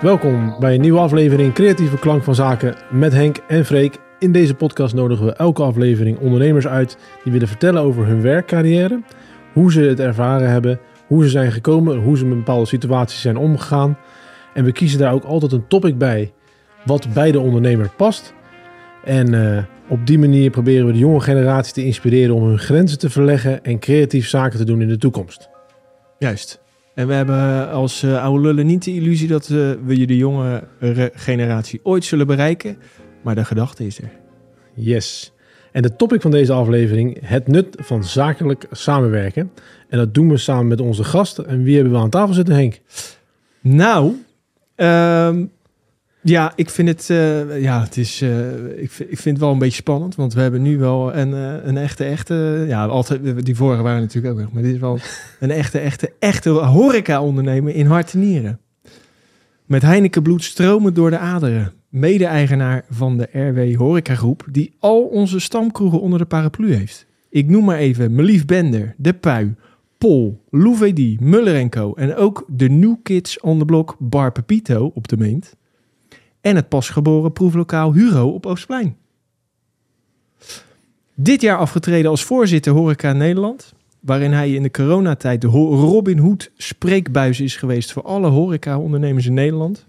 Welkom bij een nieuwe aflevering Creatieve Klank van Zaken met Henk en Freek. In deze podcast nodigen we elke aflevering ondernemers uit die willen vertellen over hun werkcarrière, hoe ze het ervaren hebben, hoe ze zijn gekomen, hoe ze met bepaalde situaties zijn omgegaan. En we kiezen daar ook altijd een topic bij wat bij de ondernemer past. En eh, op die manier proberen we de jonge generatie te inspireren om hun grenzen te verleggen en creatief zaken te doen in de toekomst. Juist. En we hebben als eh, oude lullen niet de illusie dat eh, we je de jonge re- generatie ooit zullen bereiken. Maar de gedachte is er. Yes. En de topic van deze aflevering, het nut van zakelijk samenwerken. En dat doen we samen met onze gasten. En wie hebben we aan tafel zitten, Henk? Nou, ehm, ja, ik vind het, eh, ja, het is, eh, ik, vind, ik vind het wel een beetje spannend. Want we hebben nu wel een, eh, een echte, echte, ja, altijd, die vorige waren natuurlijk ook weg. Maar dit is wel een echte, echte, echte horeca-ondernemer in hart en nieren. Met Heineken bloed stromen door de aderen. Mede-eigenaar van de RW Horeca Groep, die al onze stamkroegen onder de paraplu heeft. Ik noem maar even Melief Bender, De Pui, Pol, Louvedi, Muller Co. En ook de New Kids on the Block Bar Pepito op de Meent. En het pasgeboren proeflokaal Huro op Oostplein. Dit jaar afgetreden als voorzitter Horeca Nederland. Waarin hij in de coronatijd de Robin Hood spreekbuis is geweest voor alle horeca-ondernemers in Nederland.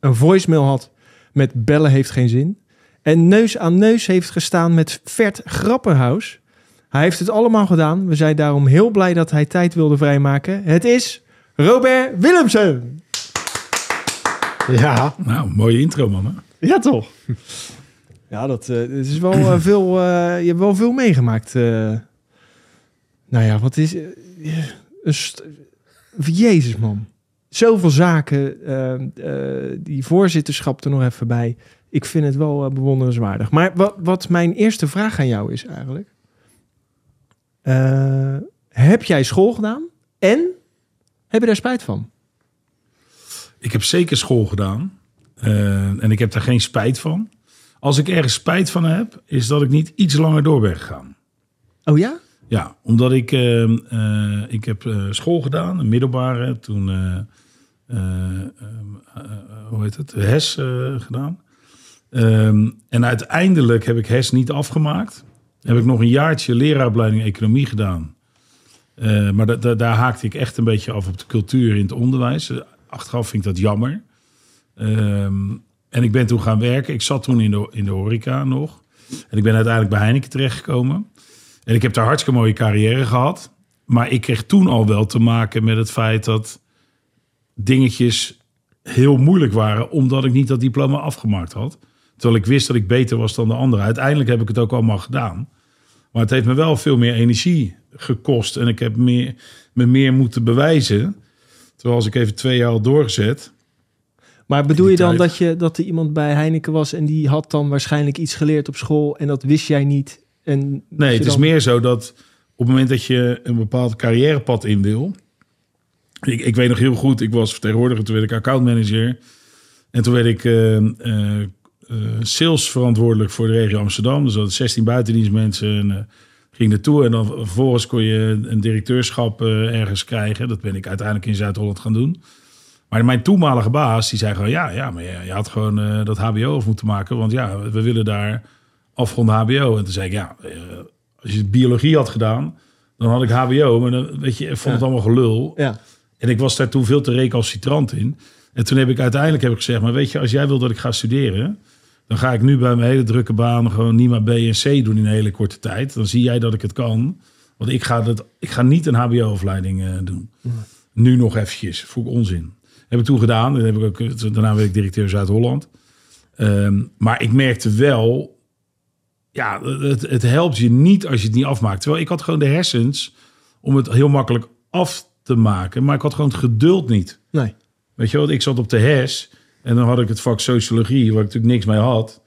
Een voicemail had met bellen heeft geen zin. En neus aan neus heeft gestaan met Vert Grapperhaus. Hij heeft het allemaal gedaan. We zijn daarom heel blij dat hij tijd wilde vrijmaken. Het is Robert Willemsen. Ja, Nou, mooie intro, man. Ja, toch? Ja, dat eh, het is wel eh, veel. eh, je hebt wel veel meegemaakt. nou ja, wat is. Jezus, man. Zoveel zaken. die voorzitterschap er nog even bij. Ik vind het wel bewonderenswaardig. Maar wat, wat mijn eerste vraag aan jou is eigenlijk. heb jij school gedaan? En heb je daar spijt van? Ik heb zeker school gedaan. Eh, en ik heb daar geen spijt van. Als ik ergens spijt van heb, is dat ik niet iets langer door ben gegaan. Oh ja? Ja, omdat ik, eh, eh, ik heb eh, school gedaan, een middelbare, toen, eh, eh, eh, hoe heet het, HES gedaan. Ehm, en uiteindelijk heb ik HES niet afgemaakt. Heb ik nog een jaartje leraaropleiding economie gedaan. Maar da- da- daar haakte ik echt een beetje af op de cultuur in het onderwijs. Achteraf vind ik dat jammer. Ehm, en ik ben toen gaan werken. Ik zat toen in de, in de horeca nog. En ik ben uiteindelijk bij Heineken terechtgekomen. En ik heb daar hartstikke mooie carrière gehad. Maar ik kreeg toen al wel te maken met het feit dat dingetjes heel moeilijk waren, omdat ik niet dat diploma afgemaakt had. Terwijl ik wist dat ik beter was dan de anderen. Uiteindelijk heb ik het ook allemaal gedaan. Maar het heeft me wel veel meer energie gekost. En ik heb meer, me meer moeten bewijzen. Terwijl als ik even twee jaar al doorgezet. Maar bedoel je dan tijd. dat, je, dat er iemand bij Heineken was en die had dan waarschijnlijk iets geleerd op school en dat wist jij niet? En Nee, het is meer zo dat op het moment dat je een bepaald carrièrepad in wil. Ik, ik weet nog heel goed, ik was vertegenwoordiger, toen werd ik accountmanager. En toen werd ik eh, eh, eh, sales verantwoordelijk voor de regio Amsterdam. Dus dat 16 buitendienstmensen en, ging naartoe. En dan vervolgens kon je een directeurschap eh, ergens krijgen. Dat ben ik uiteindelijk in Zuid-Holland gaan doen. Maar mijn toenmalige baas, die zei gewoon... ja, ja maar je, had gewoon eh, dat hbo af moeten maken. Want ja, we willen daar afgerond hbo. En toen zei ik, ja, eh, als je biologie had gedaan... dan had ik hbo. Maar dan, weet je, ik vond het allemaal gelul. Ja, En ik was daar toen veel te recalcitrant in. En toen heb ik uiteindelijk heb ik gezegd... maar weet je, als jij wil dat ik ga studeren... dan ga ik nu bij mijn hele drukke baan... gewoon niet maar B en C doen in een hele korte tijd. Dan zie jij dat ik het kan. Want ik ga, dat, ik ga niet een hbo-opleiding eh, doen. Nu nog eventjes. Voel ik onzin. Heb ik toen gedaan. Dan heb ik ook, daarna werd ik directeur Zuid-Holland. Ehm, maar ik merkte wel... Ja, het, het helpt je niet als je het niet afmaakt. Terwijl ik had gewoon de hersens... om het heel makkelijk af te maken. Maar ik had gewoon het geduld niet. nee. Weet je wel, ik zat op de HES en dan had ik het vak sociologie, waar ik natuurlijk niks mee had.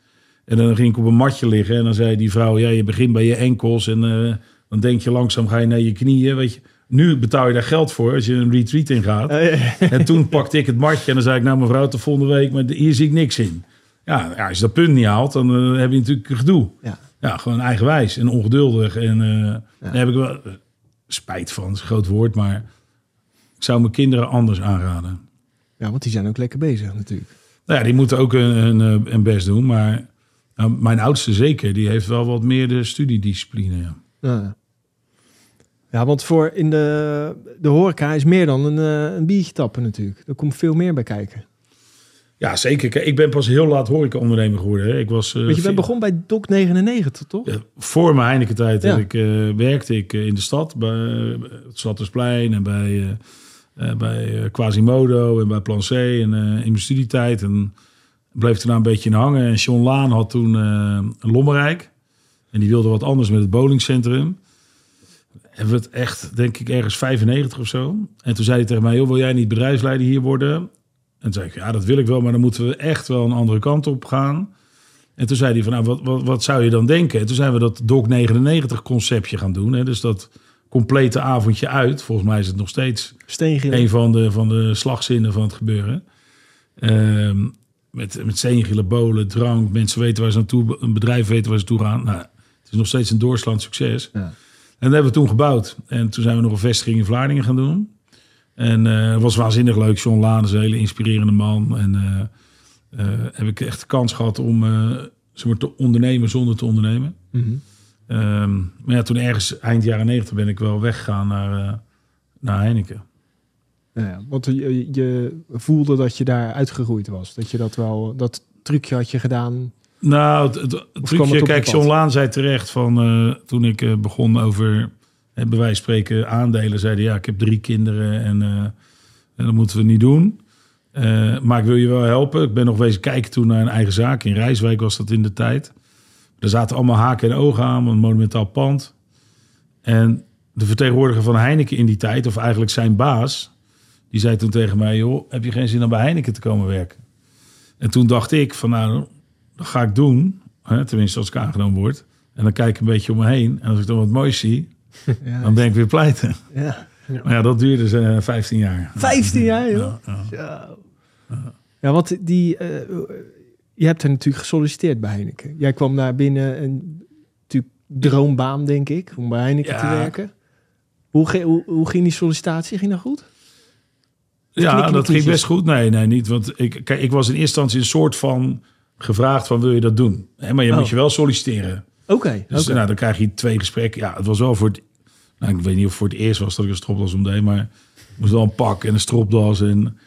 En dan ging ik op een matje liggen en dan zei die vrouw, ja, je begint bij je enkels en eh, dan denk je langzaam ga je naar je knieën, weet je. Nu betaal je daar geld voor als je een retreat in gaat. En toen pakte ik het matje en dan zei ik, nou mevrouw, de volgende week, maar hier zie ik niks in. Ja, ja als je dat punt niet haalt, dan eh, heb je natuurlijk gedoe. Ja. Ja, gewoon eigenwijs en ongeduldig. En eh, daar heb ik wel spijt van, dat is een groot woord, maar ik zou mijn kinderen anders aanraden. Ja, want die zijn ook lekker bezig natuurlijk. Nou ja, die moeten ook een, een, een best doen. Maar nou, mijn oudste zeker, die heeft wel wat meer de studiediscipline. Ja. Ja, ja want voor in de, de horeca is meer dan een, eh, een biertje tappen natuurlijk. Er komt veel meer bij kijken. Ja, zeker. Ik ben pas heel laat horeca-ondernemer geworden. Hè. Ik was, uh, je bent begonnen bij Doc 99, toch? Ja, voor mijn Heineken-tijd Ja. ik, eh, werkte ik in de stad, bij het Zattersplein en bij, bij eh, Quasimodo en bij Plan C en eh, in mijn studietijd. En bleef daarna een beetje in hangen. En John Laan had toen eh, een Lommerrijk. En die wilde wat anders met het bowlingcentrum. Hebben we het echt, denk ik, ergens 95 of zo. En toen zei hij tegen mij, wil jij niet bedrijfsleider hier worden? En toen zei ik, ja, dat wil ik wel, maar dan moeten we echt wel een andere kant op gaan. En toen zei hij van, nou, wat, wat, wat zou je dan denken? En toen zijn we dat Doc 99 conceptje gaan doen. Hè? Dus dat complete avondje uit. Volgens mij is het nog steeds Steengillen. een van de, van de slagzinnen van het gebeuren. Ehm, met, met bolen, drank. Mensen weten waar ze naartoe, een bedrijf weten waar ze toe gaan. Nou, het is nog steeds een doorslaand succes. Ja. En dat hebben we toen gebouwd. En toen zijn we nog een vestiging in Vlaardingen gaan doen. En eh, het was waanzinnig leuk. John Laan is een hele inspirerende man. En eh, heb ik echt de kans gehad om zeg maar, te ondernemen zonder te ondernemen. Mhm. Ehm, maar ja, toen ergens eind jaren 90 ben ik wel weggegaan naar, eh, naar Heineken. Ja, ja, want je, je voelde dat je daar uitgegroeid was. Dat je dat wel, dat trucje had je gedaan. Nou, het, trucje, het kijk, John? Laan zei terecht van eh, toen ik eh, begon over, eh, bij wijze van spreken, aandelen, zeiden ja, ik heb drie kinderen en, en dat moeten we niet doen. Maar ik wil je wel helpen. Ik ben nog wezen kijken toen naar een eigen zaak. In Rijswijk was dat in de tijd. Er zaten allemaal haken en ogen aan, een monumentaal pand. En de vertegenwoordiger van Heineken in die tijd, of eigenlijk zijn baas, die zei toen tegen mij, joh, heb je geen zin om bij Heineken te komen werken? En toen dacht ik van, nou, dat ga ik doen. Hè, tenminste, als ik aangenomen word. En dan kijk ik een beetje om me heen. En als ik dan wat moois zie, Ja, dan ben ik weer pleiten. ja. Maar ja, dat duurde ze 15 jaar. 15 jaar, joh. Ja, ja. Ja, want die, eh, je hebt er natuurlijk gesolliciteerd bij Heineken. Jij kwam daar binnen en natuurlijk droombaan, denk ik, om bij Heineken te werken. Hoe, hoe, hoe ging die sollicitatie? Ging dat goed? Ja, dat ging best goed. Nee, nee, niet. Want ik, kijk, ik was in eerste instantie een soort van gevraagd van wil je dat doen? Maar je Oh. moet je wel solliciteren. Oké, Dus nou, dan krijg je twee gesprekken. Ja, het was wel voor het... Nou, ik weet niet of het voor het eerst was dat ik een stropdas om deed, maar ik moest wel een pak en een stropdas. En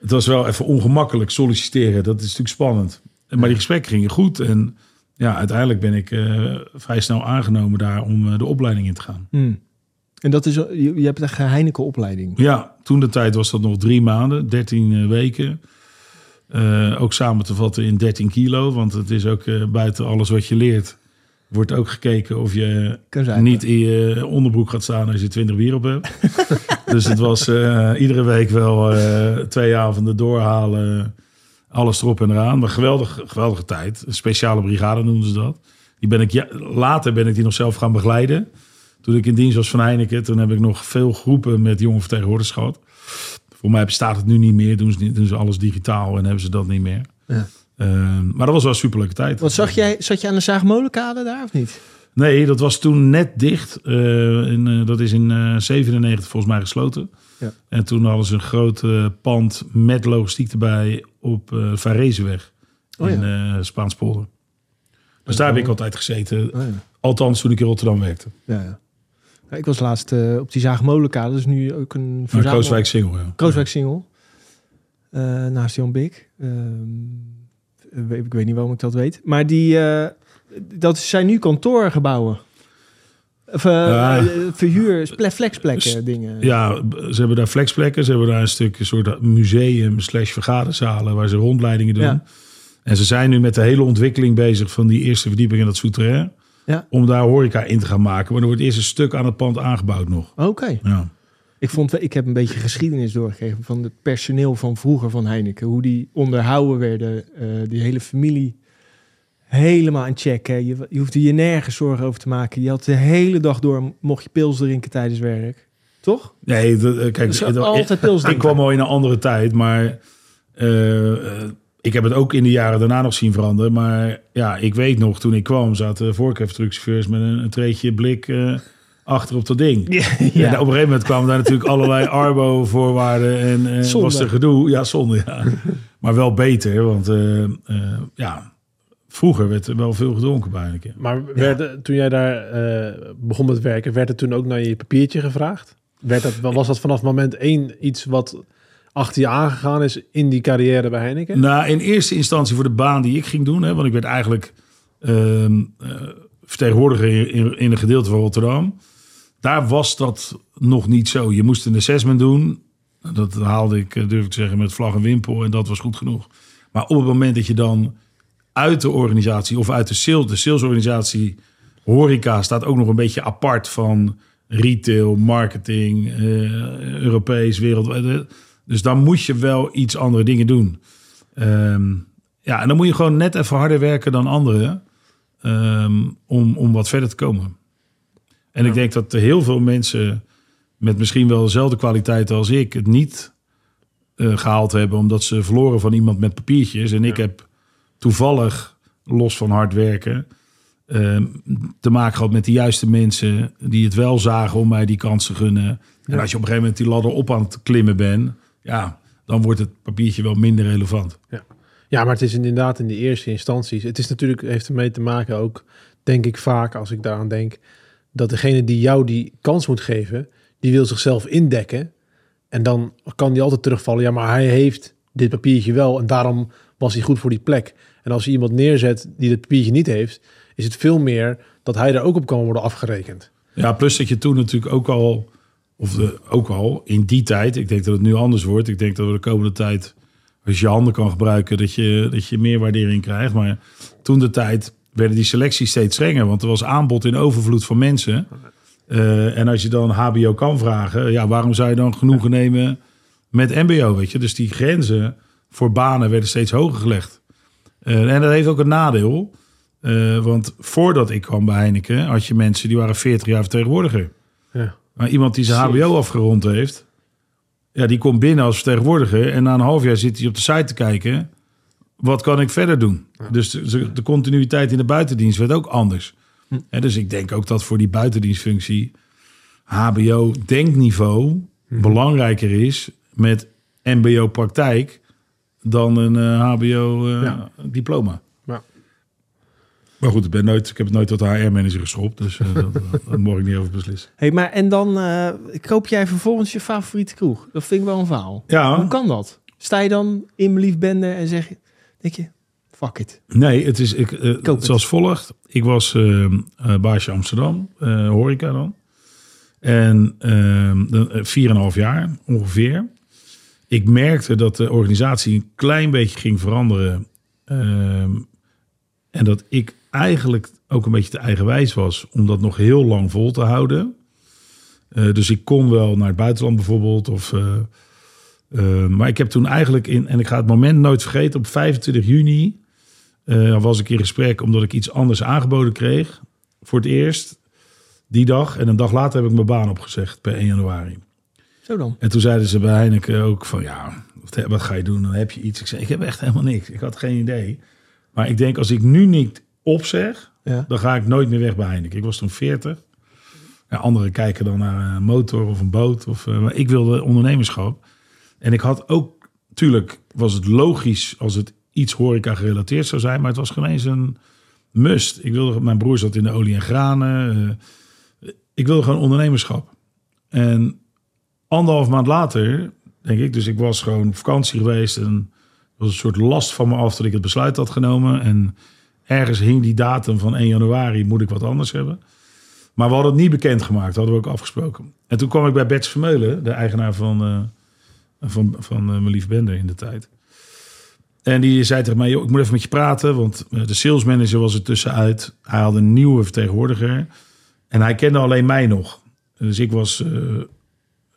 het was wel even ongemakkelijk solliciteren. Dat is natuurlijk spannend. En- Maar die gesprekken gingen goed. En ja, uiteindelijk ben ik eh, vrij snel aangenomen daar om eh, de opleiding in te gaan. Hmm. En dat is, je, je hebt een Heineken opleiding. Ja, toen de tijd was dat nog drie maanden, 13 eh, weken. Ook samen te vatten in 13 kilo. Want het is ook buiten alles wat je leert. Wordt ook gekeken of je niet in je onderbroek gaat staan als je 20 bier op hebt. dus het was eh, iedere week wel eh, twee avonden doorhalen. Alles erop en eraan. Maar geweldig, geweldige tijd. Een speciale brigade noemden ze dat. Die ben ik, ja, later ben ik die nog zelf gaan begeleiden. Toen ik in dienst was van Heineken, toen heb ik nog veel groepen met jonge vertegenwoordigers gehad. Voor mij bestaat het nu niet meer. Doen ze, doen ze alles digitaal en hebben ze dat niet meer. Ja. Ehm, maar dat was wel een superleuke tijd. Wat zag jij, zat je aan de Zaagmolenkade daar of niet? Nee, dat was toen net dicht. Eh, in, eh, dat is in eh 97 volgens mij gesloten. Ja. En toen hadden ze een groot pand met logistiek erbij op eh Varezeweg Oh in eh Spaanspolder. Dus daar heb ik altijd gezeten. Oh, ja. Althans, toen ik in Rotterdam werkte. Ja, ja. Ja, ik was laatst op die Zaagmolenkade. Dat is nu ook een verzamel... Krooswijk Single, ja. Krooswijk Single. Naast Jan Bik. Ehm, eh, ik weet niet waarom ik dat weet. Maar die, eh, dat zijn nu kantoorgebouwen. Of eh, Ja. verhuur, ple- flexplekken dingen. Ja, ze hebben daar flexplekken. Ze hebben daar een stuk een soort museum slash vergaderzalen waar ze rondleidingen doen. Ja. En ze zijn nu met de hele ontwikkeling bezig van die eerste verdieping in dat souterrain. Ja. Om daar horeca in te gaan maken. Maar er wordt eerst een stuk aan het pand aangebouwd nog. Oké. Ja. Ik, vond, wel- ik heb een beetje geschiedenis doorgegeven van het personeel van vroeger van Heineken. Hoe die onderhouden werden. eh, die hele familie helemaal in check. Hè. Je, je hoefde je nergens zorgen over te maken. Je had de hele dag door, mocht je pils drinken tijdens werk. Toch? Nee, dat, eh, kijk, Dus altijd pils ik drinken. kwam al in een andere tijd. Maar eh, ik heb het ook in de jaren daarna nog zien veranderen. Maar ja, ik weet nog, toen ik kwam, zaten voorkeftruckchauffeurs met een, een treetje blik... eh achter op dat ding. Ja, En op een gegeven moment kwamen daar natuurlijk allerlei Arbo-voorwaarden en Zonde. was er gedoe. Ja, zonde, ja. maar wel beter, want eh, eh, ja, vroeger werd er wel veel gedronken bij Heineken. Maar werd, toen jij daar eh, begon met werken, werd er toen ook naar je papiertje gevraagd? Werd dat, was dat vanaf moment één iets wat achter je aangegaan is in die carrière bij Heineken? Nou, in eerste instantie voor de baan die ik ging doen, hè, want ik werd eigenlijk ehm, eh, vertegenwoordiger in, in een gedeelte van Rotterdam. Daar was dat nog niet zo. Je moest een assessment doen. Dat haalde ik, eh, durf ik te zeggen, met vlag en wimpel. En dat was goed genoeg. Maar op het moment dat je dan uit de organisatie of uit de sales, de salesorganisatie horeca staat ook nog een beetje apart van retail, marketing, eh, Europees, wereldwijd. eh, Dus dan moet je wel iets andere dingen doen. Ehm, ja, en dan moet je gewoon net even harder werken dan anderen ehm, om, om wat verder te komen. En ik denk dat er heel veel mensen met misschien wel dezelfde kwaliteit als ik het niet eh, gehaald hebben, omdat ze verloren van iemand met papiertjes. En ik heb toevallig, los van hard werken, ehm, te maken gehad met de juiste mensen die het wel zagen om mij die kans te gunnen. En als je op een gegeven moment die ladder op aan het klimmen bent, ja, dan wordt het papiertje wel minder relevant. Ja, maar het is inderdaad in de eerste instanties. Het is natuurlijk, heeft ermee te maken ook, denk ik vaak, als ik daaraan denk, dat degene die jou die kans moet geven, die wil zichzelf indekken. En dan kan die altijd terugvallen. Ja, maar hij heeft dit papiertje wel en daarom was hij goed voor die plek. En als je iemand neerzet die dit papiertje niet heeft, is het veel meer dat hij er ook op kan worden afgerekend. Ja, plus dat je toen natuurlijk ook al, of ook al in die tijd, ik denk dat het nu anders wordt. Ik denk dat we de komende tijd, als je je handen kan gebruiken, dat je, dat je meer waardering krijgt. Maar toen de tijd werden die selecties steeds strenger, want er was aanbod in overvloed van mensen. Eh, en als je dan HBO kan vragen, ja, waarom zou je dan genoegen nemen met MBO? Weet je, dus die grenzen voor banen werden steeds hoger gelegd. Eh, en dat heeft ook een nadeel. Eh, want voordat ik kwam bij Heineken, had je mensen die waren 40 jaar vertegenwoordiger. Ja. Maar iemand die zijn. HBO afgerond heeft, ja, die komt binnen als vertegenwoordiger. En na een half jaar zit hij op de site te kijken. Wat kan ik verder doen? Dus de, de continuïteit in de buitendienst werd ook anders. Hè, dus ik denk ook dat voor die buitendienstfunctie HBO denkniveau belangrijker is met MBO praktijk dan een eh, HBO eh, Ja. Maar goed, ik, ben nooit, ik heb het nooit tot de HR-manager geschopt, dus eh, dat, daar mag ik niet over beslissen. Hey, maar en dan eh, koop jij vervolgens je favoriete kroeg. Dat vind ik wel een verhaal. Ja, Hoe kan dat? Sta je dan in mijn liefbende en zeg je, denk je, fuck it. Nee, het is ik, eh, het. zoals volgt. Ik was eh eh, baasje Amsterdam, eh, horeca dan. En ehm, eh, en een half jaar ongeveer. Ik merkte dat de organisatie een klein beetje ging veranderen. Ehm, en dat ik eigenlijk ook een beetje te eigenwijs was om dat nog heel lang vol te houden. Dus ik kon wel naar het buitenland bijvoorbeeld. Of, eh, maar ik heb toen eigenlijk in, en ik ga het moment nooit vergeten, op 25 juni eh, was ik in gesprek omdat ik iets anders aangeboden kreeg. Voor het eerst die dag. En een dag later heb ik mijn baan opgezegd per 1 januari. Zo dan. En toen zeiden ze bij Heineken ook van ja, wat, wat ga je doen? Dan heb je iets. Ik zei, ik heb echt helemaal niks. Ik had geen idee. Maar ik denk, als ik nu niet opzeg, Ja. dan ga ik nooit meer weg bij Heineken. Ik was toen 40. Ja, anderen kijken dan naar een motor of een boot. Of, eh, maar ik wilde ondernemerschap. En ik had ook, tuurlijk was het logisch als het iets horeca gerelateerd zou zijn. Maar het was geen eens een must. Ik wilde, mijn broer zat in de olie en granen. eh, ik wilde gewoon ondernemerschap. En anderhalf maand later, denk ik, dus ik was gewoon op vakantie geweest. En was een soort last van me af dat ik het besluit had genomen. En ergens hing die datum van 1 januari, moet ik wat anders hebben. Maar we hadden het niet bekendgemaakt, hadden we ook afgesproken. En toen kwam ik bij Bets Vermeulen, de eigenaar van, eh, van, van eh, mijn lief Bender in de tijd. En die zei tegen mij, ik moet even met je praten, want eh, de salesmanager was er tussenuit. Hij had een nieuwe vertegenwoordiger en hij kende alleen mij nog. Dus ik was, eh,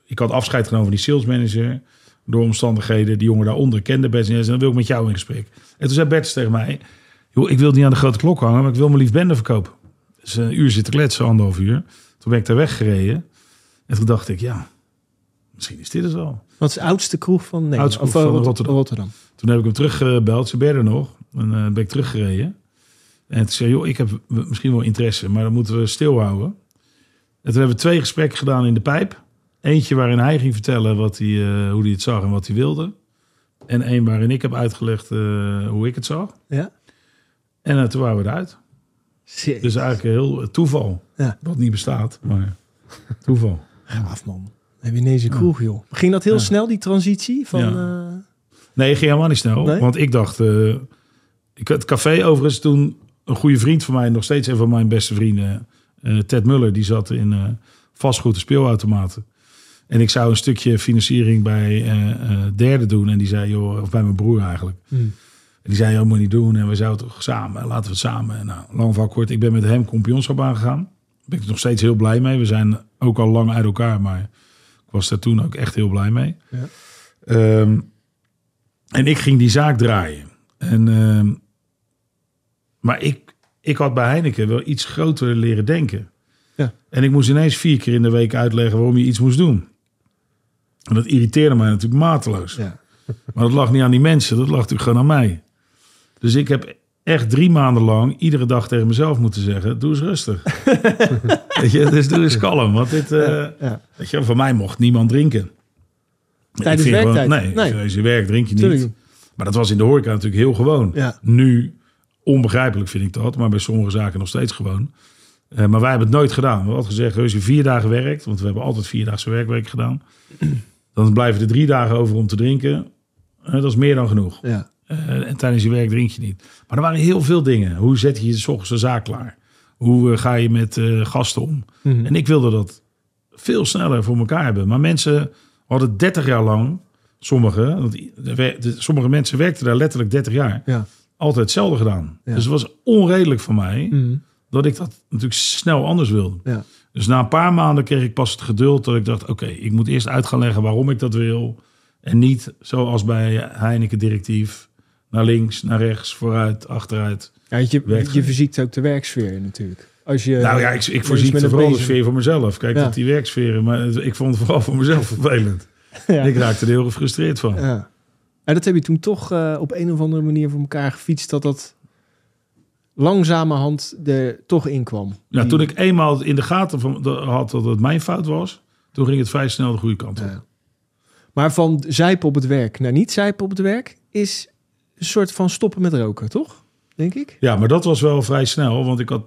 ik had afscheid genomen van die salesmanager door omstandigheden. Die jongen daaronder kende eens en dan wil ik met jou in gesprek. En toen zei Bets tegen mij, joh, ik wil niet aan de grote klok hangen, maar ik wil mijn lief Bender verkopen. Dus een uur zitten kletsen, anderhalf uur. Toen ben ik daar weggereden. En toen dacht ik, ja, misschien is dit het wel. Wat is de oudste kroeg van Nederland? Oudste kroeg Of, eh, van Rot- Rotterdam. Rotterdam. Toen heb ik hem teruggebeld, ze ben er nog. En eh, ben ik teruggereden. En toen zei joh, ik heb misschien wel interesse, maar dan moeten we stilhouden. En toen hebben we twee gesprekken gedaan in de pijp. Eentje waarin hij ging vertellen wat hij, eh, hoe hij het zag en wat hij wilde. En één waarin ik heb uitgelegd hoe ik het zag. Ja. En uh, toen waren we eruit. Shit. Dus eigenlijk heel toeval. Ja. Wat niet bestaat, maar toeval. Gaaf, man. Heb je ineens een kroeg, joh. Ging dat heel snel, die transitie? Van, eh, Nee, ging helemaal niet snel. Nee? Want ik dacht... eh, ik, het café overigens toen... Een goede vriend van mij, nog steeds een van mijn beste vrienden... eh, Ted Muller, die zat in vastgoed en speelautomaten. En ik zou een stukje financiering bij eh, derde doen. En die zei, joh, of bij mijn broer eigenlijk. hmm. En die zei, joh, moet niet doen. En we zouden toch samen, laten we het samen. En nou, lang van kort, ik ben met hem kampioenschap aangegaan. Daar ben ik nog steeds heel blij mee. We zijn ook al lang uit elkaar, maar was daar toen ook echt heel blij mee. Ja. Ehm, en ik ging die zaak draaien. En, ehm, maar ik, ik had bij Heineken wel iets groter leren denken. Ja. En ik moest ineens vier keer in de week uitleggen waarom je iets moest doen. En dat irriteerde mij natuurlijk mateloos. ja. Maar dat lag niet aan die mensen, dat lag natuurlijk gewoon aan mij. Dus ik heb echt drie maanden lang iedere dag tegen mezelf moeten zeggen: doe eens rustig. weet je, dus doe eens kalm. Want dit, eh, ja. weet je, van mij mocht niemand drinken. Tijdens werktijd? Gewoon, nee, Nee. als je werkt drink je niet. Maar dat was in de horeca natuurlijk heel gewoon. Ja. Nu, onbegrijpelijk vind ik dat, maar bij sommige zaken nog steeds gewoon. Eh, maar wij hebben het nooit gedaan. We hadden gezegd, als je vier dagen werkt, want we hebben altijd vierdaagse werkweek gedaan, dan blijven er drie dagen over om te drinken. Eh, dat is meer dan genoeg. Ja. Eh, en tijdens je werk drink je niet. Maar er waren heel veel dingen. Hoe zet je je 's ochtends de zaak klaar? Hoe eh, ga je met eh, gasten om? Mhm. En ik wilde dat veel sneller voor elkaar hebben. Maar mensen hadden 30 jaar lang, sommige, want sommige mensen werkten daar letterlijk 30 jaar, Ja. altijd hetzelfde gedaan. Ja. Dus het was onredelijk voor mij Mhm. dat ik dat natuurlijk snel anders wilde. Ja. Dus na een paar maanden kreeg ik pas het geduld dat ik dacht: oké, ik moet eerst uit gaan leggen waarom ik dat wil. En niet zoals bij Heineken directief naar links, naar rechts, vooruit, achteruit. Ja, je, Werkt je verziekt ook de werksfeer natuurlijk. Als je, nou ja, ik, ik voorzie vooral de sfeer voor mezelf. Kijk, Ja. dat die werksferen, maar ik vond het vooral voor mezelf vervelend. Ja. Ik raakte er heel gefrustreerd van. Ja. En dat heb je toen toch eh, op een of andere manier voor elkaar gefietst, dat dat langzamerhand er toch in kwam. Ja, Die- toen ik eenmaal in de gaten van, had dat het mijn fout was, toen ging het vrij snel de goede kant op. Ja. Maar van zijpen op het werk naar niet zijpen op het werk is een soort van stoppen met roken, toch? Denk ik. Ja, maar dat was wel vrij snel, want ik had,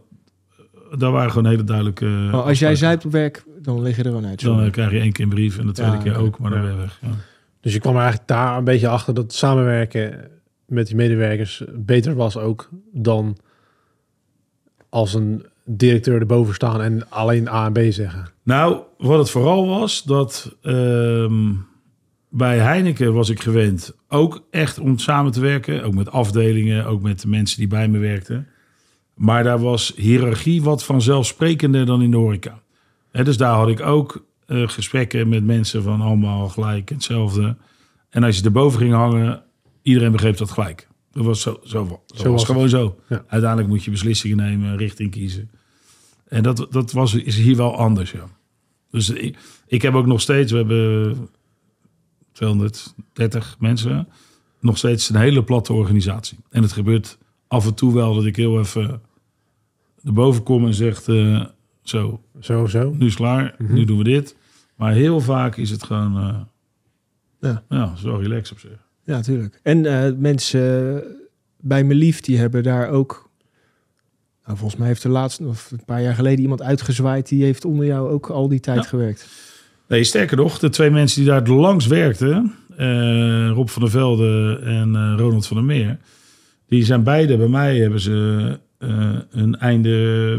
daar waren gewoon hele duidelijke... Oh, als jij op werk, dan lig je er gewoon uit. Dan eh, krijg je één keer een brief en de tweede Ja, keer ook, maar dan Ja. je weg. Ja. Dus je kwam er eigenlijk daar een beetje achter dat samenwerken met die medewerkers beter was ook dan als een directeur erboven staan en alleen A en B zeggen. Nou, wat het vooral was, dat ehm, bij Heineken was ik gewend ook echt om samen te werken. Ook met afdelingen, ook met de mensen die bij me werkten. Maar daar was hiërarchie wat vanzelfsprekender dan in de horeca. Dus daar had ik ook eh, gesprekken met mensen van allemaal gelijk hetzelfde. En als je erboven ging hangen, iedereen begreep dat gelijk. Dat was zo, zo, zo, Zo was gewoon zo. Ja. Uiteindelijk moet je beslissingen nemen, richting kiezen. En dat, dat was, is hier wel anders, ja. Dus ik, ik heb ook nog steeds, we hebben 230 mensen, nog steeds een hele platte organisatie. En het gebeurt af en toe wel dat ik heel even erboven kom en zeg, eh, zo, Zo, zo. nu is klaar, Mhm. nu doen we dit. Maar heel vaak is het gewoon, eh, Ja. ja, zo relaxed op zich. Ja, tuurlijk. En eh, mensen bij mijn lief, die hebben daar ook... Nou, volgens mij heeft er laatst, of een paar jaar geleden, iemand uitgezwaaid. Die heeft onder jou ook al die tijd Ja. gewerkt. Nee, sterker nog, de twee mensen die daar het langst werkten, eh, Rob van der Velde en eh, Ronald van der Meer, die zijn beide bij mij hebben ze eh, een einde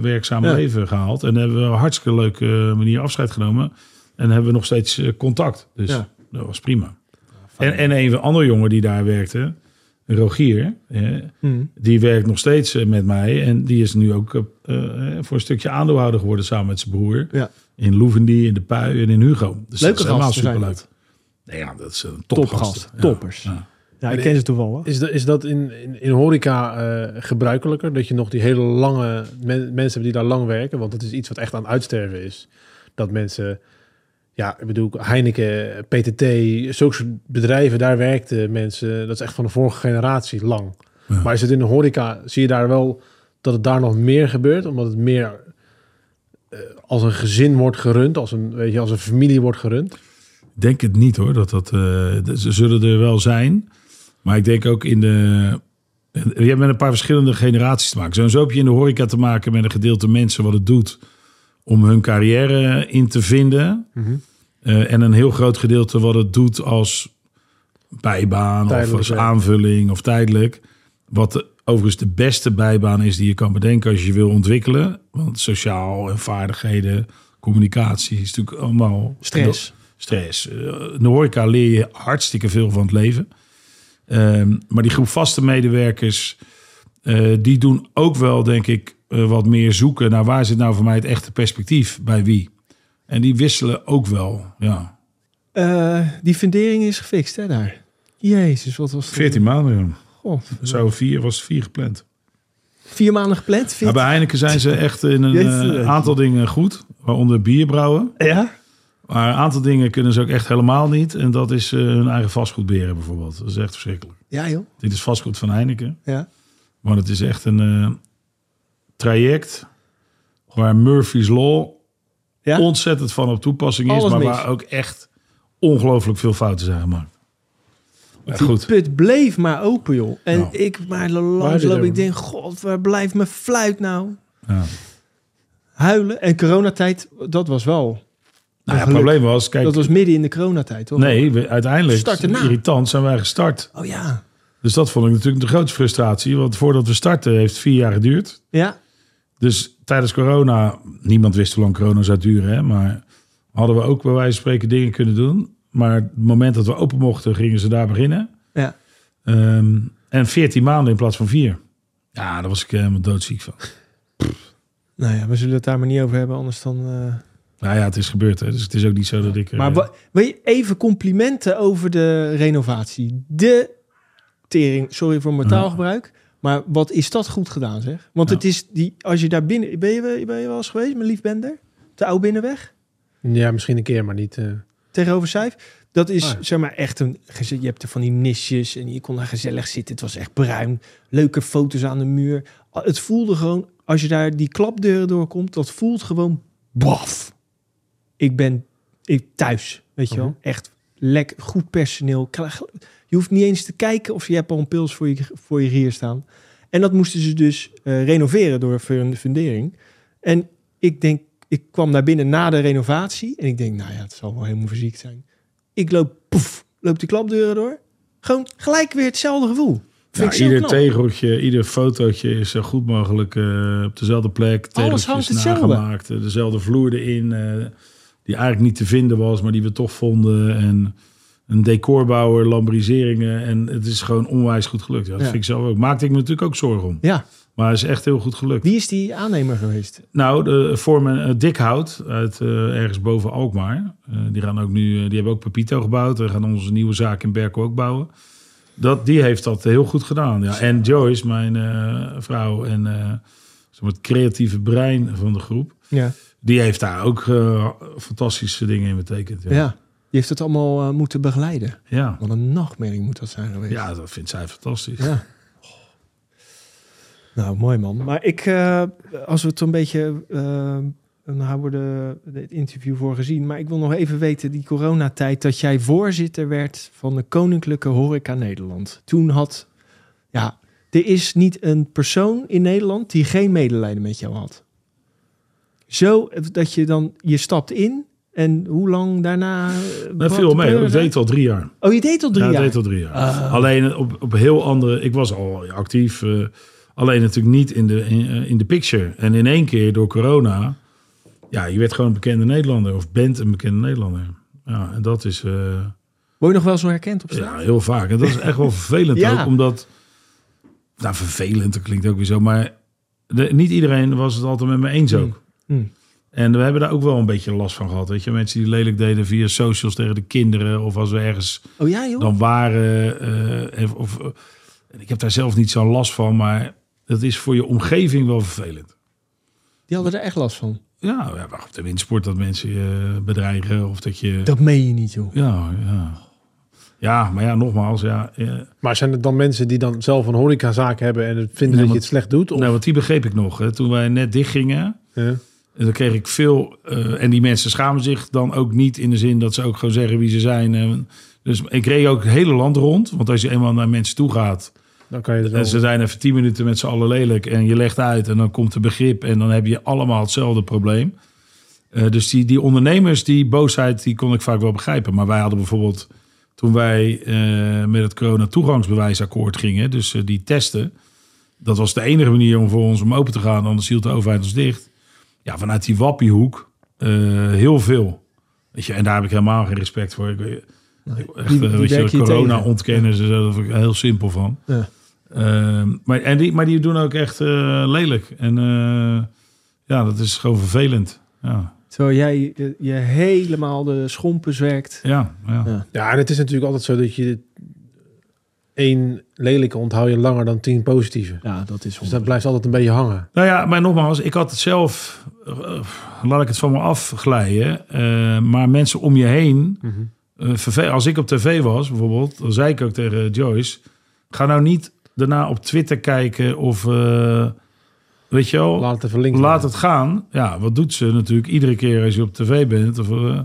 werkzame Ja. leven gehaald. En hebben we een hartstikke leuke manier afscheid genomen. En hebben we nog steeds contact. Dus Ja. dat was prima. En, en een andere jongen die daar werkte, Rogier, eh, Hm. die werkt nog steeds met mij. En die is nu ook voor een stukje aandeelhouder geworden samen met zijn broer. Ja. In Loevendi, in De Pui en in Hugo. Dus Leuke dat is helemaal gasten superleuk. Nee, ja, dat is een Topgasten, topgast. Ja. toppers. Ja. Ja, ik En ken ze toevallig. Is, dat is dat in, in, in horeca eh, gebruikelijker? Dat je nog die hele lange men- mensen hebt die daar lang werken? Want dat is iets wat echt aan het uitsterven is. Dat mensen, ja, ik bedoel, Heineken, PTT, zulke soort bedrijven, daar werkten mensen, dat is echt van de vorige generatie lang. Ja. Maar is het in de horeca, zie je daar wel dat het daar nog meer gebeurt? Omdat het meer eh, als een gezin wordt gerund, als een, weet je, als een familie wordt gerund? Ik denk het niet hoor. Dat dat, eh, dat- ze zullen er wel zijn. Maar ik denk ook in de. Je hebt met een paar verschillende generaties te maken. Sowieso heb je in de horeca te maken met een gedeelte mensen wat het doet om hun carrière in te vinden. Eh, en een heel groot gedeelte wat het doet als bijbaan Tijdelijk, of als aanvulling of tijdelijk. Wat overigens de beste bijbaan is die je kan bedenken als je wil ontwikkelen. Want sociaal en vaardigheden, communicatie is natuurlijk allemaal Stress. stress. Eh, In de horeca leer je hartstikke veel van het leven. Ehm, maar die groep vaste medewerkers, eh, die doen ook wel, denk ik, eh, wat meer zoeken naar waar zit nou voor mij het echte perspectief bij wie. En die wisselen ook wel, ja. Eh, die fundering is gefixt, hè, daar. Jezus, wat was het? 14 maanden, ja. Goh, Zo vier, was vier gepland. vier maanden gepland? Fit. bij Heineken zijn ze echt in een eh, aantal dingen goed. Waaronder bierbrouwen. Ja? Maar een aantal dingen kunnen ze ook echt helemaal niet. En dat is eh, hun eigen vastgoed beheren bijvoorbeeld. Dat is echt verschrikkelijk. Ja, joh. Dit is vastgoed van Heineken. Ja. Maar het is echt een eh, traject waar Murphy's Law Ja? ontzettend van op toepassing is. Alles maar mis. waar ook echt ongelooflijk veel fouten zijn gemaakt. Die goed, put bleef maar open, joh. En Nou. ik maar langs loop. Ik denk, god, waar blijft mijn fluit nou? ja. Huilen. En coronatijd, dat was wel... Nou ja, het probleem was, kijk, Dat was midden in de coronatijd, toch? nee, we, uiteindelijk, irritant, zijn wij gestart. Oh ja. Dus dat vond ik natuurlijk de grootste frustratie. Want voordat we starten heeft het vier jaar geduurd. Ja. Dus tijdens corona, niemand wist hoe lang corona zou duren. Hè, maar hadden we ook bij wijze van spreken dingen kunnen doen. Maar het moment dat we open mochten, gingen ze daar beginnen. Ja. Ehm, en 14 maanden in plaats van vier. Ja, daar was ik helemaal doodziek van. Nou ja, we zullen het daar maar niet over hebben, anders dan... eh, Nou ja, het is gebeurd. Hè, dus het is ook niet zo dat ik... er, Maar eh, wa- wil je even complimenten over de renovatie? De tering, sorry voor mijn taalgebruik. Maar wat is dat goed gedaan, zeg? Want Ja. het is die, als je daar binnen... Ben je, ben je wel eens geweest, mijn lief Bender? De oude binnenweg? Ja, misschien een keer, maar niet... eh, Tegenover Sijf. Dat is Ah, ja. zeg maar echt een... Je hebt er van die nisjes en je kon daar gezellig zitten. Het was echt bruin. Leuke foto's aan de muur. Het voelde gewoon... Als je daar die klapdeuren doorkomt, dat voelt gewoon... Baf! Ik ben ik, thuis, weet je wel. Mhm. Echt lekker, goed personeel. Je hoeft niet eens te kijken of je hebt al een pils voor je, voor je hier staan. En dat moesten ze dus eh, renoveren door een fundering. En ik denk, ik kwam naar binnen na de renovatie. En ik denk, nou ja, het zal wel helemaal verziekt zijn. Ik loop, poef, loop die klapdeuren door. Gewoon gelijk weer hetzelfde gevoel. ja, ieder knap. tegeltje, ieder fotootje is zo goed mogelijk eh, op dezelfde plek. Alles Tegeltjes hangt hetzelfde. nagemaakt. eh, Dezelfde vloer erin. eh, die eigenlijk niet te vinden was, maar die we toch vonden. En een decorbouwer, lambriseringen. En het is gewoon onwijs goed gelukt. Ja, dat Ja. vind ik zelf ook. Maakte ik me natuurlijk ook zorgen om. Ja, Maar is echt heel goed gelukt. wie is die aannemer geweest? Nou, de voorman uh, Dikhout uit eh, ergens boven Alkmaar. Eh, die, gaan ook nu, eh, die hebben ook Pepito gebouwd. We gaan onze nieuwe zaak in Berkel ook bouwen. Dat, die heeft dat heel goed gedaan. Ja. En Joyce, mijn eh, vrouw en eh, het creatieve brein van de groep. Ja. Die heeft daar ook eh, fantastische dingen in betekend. Ja. Ja, Die heeft het allemaal eh, moeten begeleiden. ja. Wat een nachtmerrie moet dat zijn geweest. ja dat vindt zij fantastisch. Ja. Nou, mooi man. Maar ik, eh, als we het een beetje, eh, dan hebben we het interview voor gezien. Maar ik wil nog even weten, die coronatijd, dat jij voorzitter werd van de Koninklijke Horeca Nederland. Toen had, ja, er is niet een persoon in Nederland die geen medelijden met jou had. Zo dat je dan, je stapt in en hoe lang daarna... eh, Dat viel mee. Ik deed al drie jaar. Oh, je deed al drie ja, jaar? ik deed al drie jaar. Ah. Alleen op, op heel andere... Ik was al actief. eh, alleen natuurlijk niet in de, in, eh, in de picture. En in één keer door corona... Ja, je werd gewoon een bekende Nederlander. Of bent een bekende Nederlander. Ja, en dat is... eh, Word je nog wel zo herkend op straat? ja, heel vaak. En dat is echt wel vervelend Ja. ook. Omdat... Nou, vervelend, dat klinkt ook weer zo. Maar de, niet iedereen was het altijd met me eens ook. Hmm. En we hebben daar ook wel een beetje last van gehad. Weet je, mensen die lelijk deden via socials tegen de kinderen. Of als we ergens Oh ja, joh. dan waren. eh, of, ik heb daar zelf niet zo'n last van, maar dat is voor je omgeving wel vervelend. Die hadden er echt last van. Ja, ja wacht, de windsport dat mensen je bedreigen of dat je. Dat meen je niet, joh. Ja, ja. Ja, maar ja, nogmaals, ja. Maar zijn het dan mensen die dan zelf een horecazaak hebben en het vinden Nee, dat je het slecht doet? Of, nou, want die begreep ik nog. Hè. Toen wij net dichtgingen, Ja. En dan kreeg ik veel... eh, en die mensen schamen zich dan ook niet in de zin dat ze ook gewoon zeggen wie ze zijn. En, dus ik reed ook het hele land rond. Want als je eenmaal naar mensen toe gaat... Dan kan je. En ze zijn even tien minuten met z'n allen lelijk en je legt uit en dan komt er begrip en dan heb je allemaal hetzelfde probleem. Eh, dus die, die ondernemers, die boosheid, die kon ik vaak wel begrijpen. Maar wij hadden bijvoorbeeld, toen wij eh, met het corona-toegangsbewijsakkoord gingen, dus eh, die testen, dat was de enige manier om voor ons om open te gaan, anders hield de overheid ons dicht. Ja, vanuit die wappiehoek eh, heel veel. Weet je, en daar heb ik helemaal geen respect voor. Ik, echt, die- die weet je, corona ontkennen, ze daar vind ik heel simpel van. Ja. Ehm, maar, en die, maar die doen ook echt eh, lelijk. En eh, ja, dat is gewoon vervelend. Ja, Terwijl jij je, je helemaal de schompens werkt. ja, ja. Ja. Ja, en het is natuurlijk altijd zo dat je één lelijke onthoud je langer dan tien positieve. Ja, dat is Dus dat blijft altijd een beetje hangen. Nou ja, maar nogmaals, ik had het zelf, eh, laat ik het van me afglijden. eh, maar mensen om je heen, eh, verve- als ik op tv was bijvoorbeeld, dan zei ik ook tegen Joyce, ga nou niet daarna op Twitter kijken of, eh, weet je wel, Laat het even links. Laat het gaan. Ja, wat doet ze natuurlijk iedere keer als je op tv bent of eh,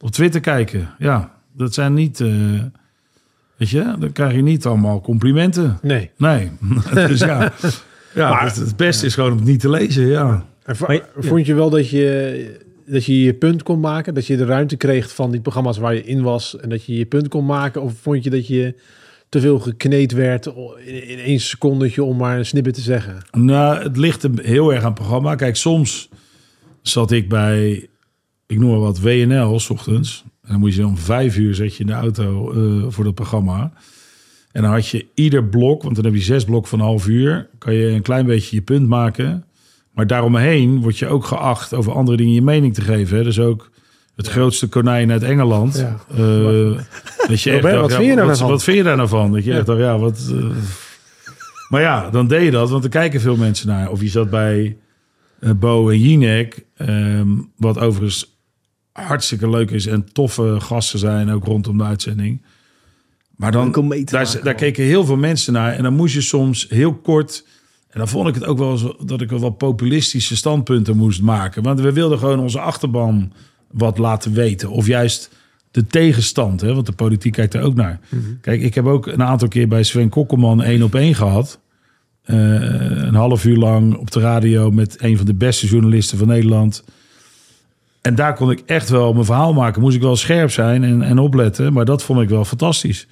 op Twitter kijken? Ja, dat zijn niet, eh, weet je, dan krijg je niet allemaal complimenten. Nee. Nee, dus ja, ja Maar- het, het beste is gewoon om het niet te lezen, ja. En Maar vond je wel dat je, dat je je punt kon maken? Dat je de ruimte kreeg van die programma's waar je in was en dat je je punt kon maken? Of vond je dat je te veel gekneed werd in, één secondetje om maar een snippet te zeggen? Nou, het ligt heel erg aan programma. Kijk, soms zat ik bij, ik noem maar wat, WNL, s ochtends. En dan moet je om vijf uur zet je in de auto eh, voor dat programma. En dan had je ieder blok, want dan heb je zes blok van een half uur. Kan je een klein beetje je punt maken. Maar daaromheen word je ook geacht over andere dingen je mening te geven. Dus ook het grootste konijn uit Engeland. Ja. Eh, dat je echt Robert, dacht, wat ja, vind je daar wat, nou vind je daar nou van? Dat je echt dacht, ja, wat... eh. Maar ja, dan deed je dat, want er kijken veel mensen naar. Of je zat bij eh, Bo en Jinek, ehm, wat overigens hartstikke leuk is en toffe gasten zijn, ook rondom de uitzending. Maar dan, daar, maken, daar keken heel veel mensen naar en dan moest je soms heel kort... En dan vond ik het ook wel eens dat ik wel wat populistische standpunten moest maken. Want we wilden gewoon onze achterban wat laten weten. Of juist de tegenstand, hè? want de politiek kijkt er ook naar. Kijk, ik heb ook een aantal keer bij Sven Kokkelman één op één gehad. Eh, een half uur lang op de radio met een van de beste journalisten van Nederland. En daar kon ik echt wel mijn verhaal maken. Moest ik wel scherp zijn en, en opletten. Maar dat vond ik wel fantastisch.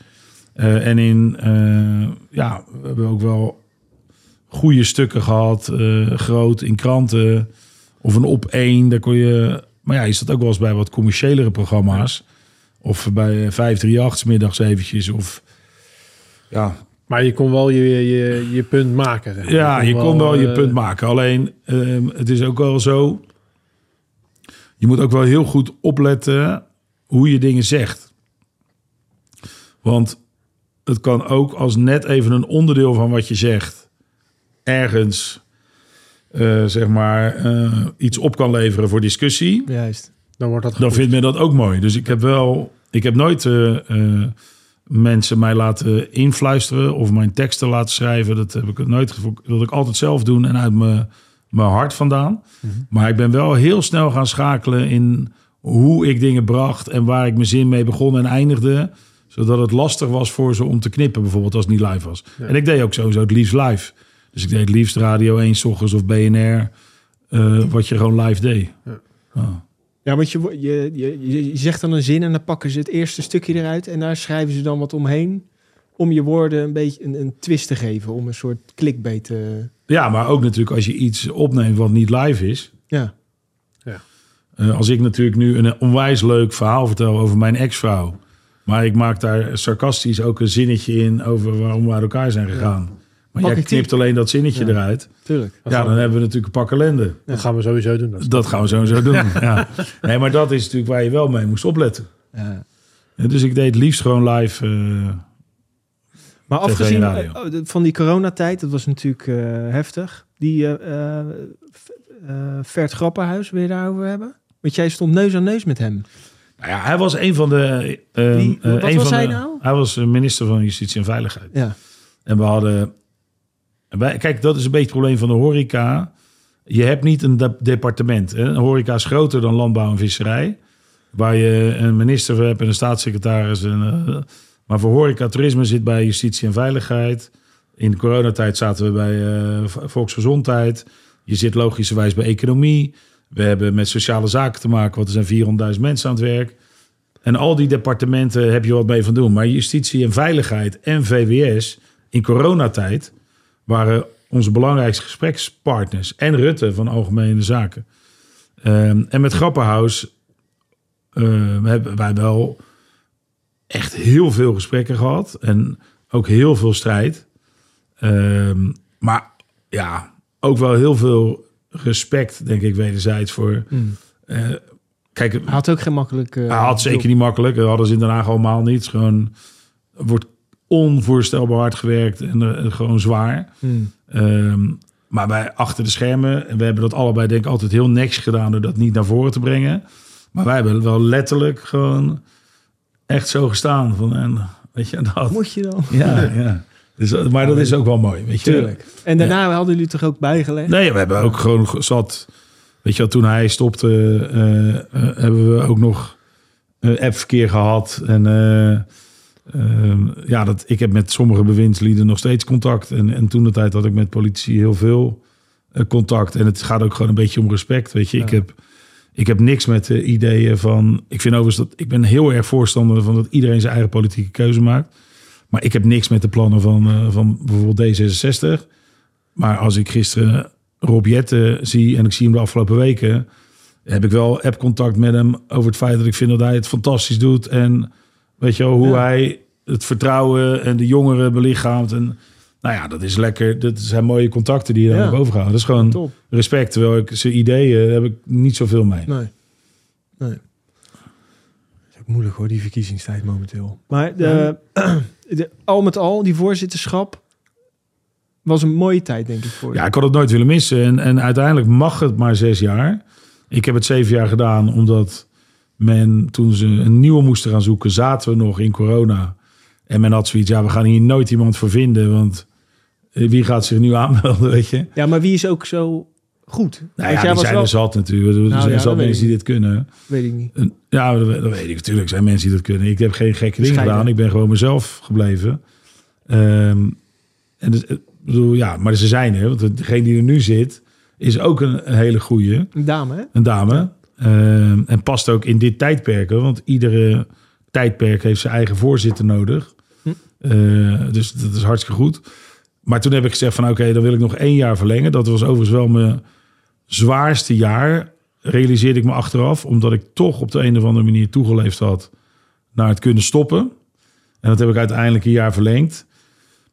Eh, en in, eh, ja, we hebben ook wel goede stukken gehad. eh, groot in kranten. Of een op één. Daar kon je. Maar ja, je zat ook wel eens bij wat commerciëlere programma's. Of bij eh, 538 's middags eventjes. Of ja, Maar je kon wel je, je, je punt maken. zeg maar. ja, je kon wel je eh, punt maken. Alleen, ehm, het is ook wel zo... Je moet ook wel heel goed opletten hoe je dingen zegt. Want het kan ook als net even een onderdeel van wat je zegt... ergens, eh, zeg maar, eh, iets op kan leveren voor discussie Juist. Dan wordt dat dan vindt men dat ook mooi. Dus ik heb wel, ik heb nooit eh, mensen mij laten influisteren of mijn teksten laten schrijven. Dat heb ik nooit gevo- Dat ik altijd zelf doen en uit mijn, mijn hart vandaan. Maar ik ben wel heel snel gaan schakelen in hoe ik dingen bracht en waar ik mijn zin mee begon en eindigde. Zodat het lastig was voor ze om te knippen, bijvoorbeeld als het niet live was. En ik deed ook sowieso het liefst live. Dus ik deed het liefst Radio 1 's ochtends of BNR. eh, wat je gewoon live deed. Ja. Ja, want je, je, je, je- je zegt dan een zin en dan pakken ze het eerste stukje eruit en daar schrijven ze dan wat omheen om je woorden een beetje een, een twist te geven, om een soort clickbait te... Ja, maar ook natuurlijk als je iets opneemt wat niet live is. Ja, Eh, als ik natuurlijk nu een onwijs leuk verhaal vertel over mijn ex-vrouw. Maar ik maak daar sarcastisch ook een zinnetje in over waarom we uit elkaar zijn gegaan. Maar jij knipt alleen dat zinnetje Ja. eruit. tuurlijk. Ja, dan we- hebben we natuurlijk een pak ellende. Dat gaan we sowieso doen. Dat gaan we sowieso doen. ja. Nee, maar dat is natuurlijk waar je wel mee moest opletten. Ja. Dus ik deed liefst gewoon live. eh, Maar afgezien eh, van die coronatijd, dat was natuurlijk eh, heftig. Die Vert Grapperhuis, wil je daarover hebben? Want jij stond neus aan neus met hem. nou ja, hij was een van de. eh, Wie- eh, wat was van hij de- nou? Hij was minister van Justitie en Veiligheid. Ja, En we hadden. Kijk, dat is een beetje het probleem van de horeca. je hebt niet een de- departement. Horeca is groter dan landbouw en visserij. Waar je een minister voor hebt en een staatssecretaris. En, eh, maar voor horeca, toerisme zit bij justitie en veiligheid. In de coronatijd zaten we bij eh, volksgezondheid. Je zit logischerwijs bij economie. We hebben met sociale zaken te maken, want er zijn 400.000 mensen aan het werk. En al die departementen heb je wat mee van doen. Maar justitie en veiligheid en VWS in coronatijd waren onze belangrijkste gesprekspartners. En Rutte van Algemene Zaken. Ehm, en met Grappenhaus eh, hebben wij wel echt heel veel gesprekken gehad. En ook heel veel strijd. Ehm, maar ja, ook wel heel veel respect, denk ik, wederzijds voor. eh, kijk, Hij had ook geen makkelijke... hij had zeker niet makkelijk. Dat hadden ze in Den Haag allemaal niet. Gewoon wordt onvoorstelbaar hard gewerkt en eh, gewoon zwaar. Hmm. Ehm, maar wij achter de schermen, en we hebben dat allebei denk ik altijd heel niks gedaan door dat niet naar voren te brengen. Maar wij hebben wel letterlijk gewoon echt zo gestaan. Van, en, weet je, dat. Moet je dan? Ja, ja. Dus, eh, maar dat is ook wel mooi, weet je. Tuurlijk. En daarna hadden jullie toch ook bijgelegd? Nee, we hebben ook gewoon ge- zat. Weet je toen hij stopte, eh, hebben we ook nog eh appverkeer gehad. En eh, ehm, ja, dat, ik heb met sommige bewindslieden nog steeds contact. En, en toen de tijd had ik met politici heel veel eh, contact. En het gaat ook gewoon een beetje om respect. Weet je, ik, heb, ik heb niks met de ideeën van. Ik vind overigens dat ik ben heel erg voorstander van dat iedereen zijn eigen politieke keuze maakt. Maar ik heb niks met de plannen van, eh, van bijvoorbeeld D66. Maar als ik gisteren Rob Jetten zie en ik zie hem de afgelopen weken, heb ik wel app-contact met hem over het feit dat ik vind dat hij het fantastisch doet. En weet je wel, hoe Ja. hij het vertrouwen en de jongeren belichaamt. En nou ja, dat is lekker. Dat zijn mooie contacten die je dan Ja. Dat is gewoon Top. respect. Terwijl ik zijn ideeën heb ik niet zoveel mee. Nee. Nee. Dat is ook moeilijk hoor, die verkiezingstijd momenteel. Maar de, de, al met al, die voorzitterschap was een mooie tijd, denk ik, voor je. Ja, ik had het nooit willen missen. En, en uiteindelijk mag het maar zes jaar. Ik heb het zeven jaar gedaan omdat men, toen ze een nieuwe moesten gaan zoeken, zaten we nog in corona. En men had zoiets, ja, we gaan hier nooit iemand voor vinden, want eh, wie gaat zich nu aanmelden, weet je? Ja, maar wie is ook zo goed? Nou ja, die was zijn wel- er zat natuurlijk. Er Nou zijn ja, zat mensen die dit kunnen. Weet ik niet. Ja, dat, dat weet ik natuurlijk. Er zijn mensen die dat kunnen. Ik heb geen gekke dingen gedaan. Ik ben gewoon mezelf gebleven. Ehm, en dus, bedoel, ja, maar ze zijn er. Want degene die er nu zit, is ook een, een hele goeie. Een dame, hè? Een dame. Ehm, en past ook in dit tijdperk. hoor, Want iedere tijdperk heeft zijn eigen voorzitter nodig. Hm. Eh, dus dat is hartstikke goed. Maar toen heb ik gezegd van oké, dan wil ik nog één jaar verlengen. Dat was overigens wel mijn zwaarste jaar. Realiseerde ik me achteraf. Omdat ik toch op de een of andere manier toegeleefd had naar het kunnen stoppen. En dat heb ik uiteindelijk een jaar verlengd.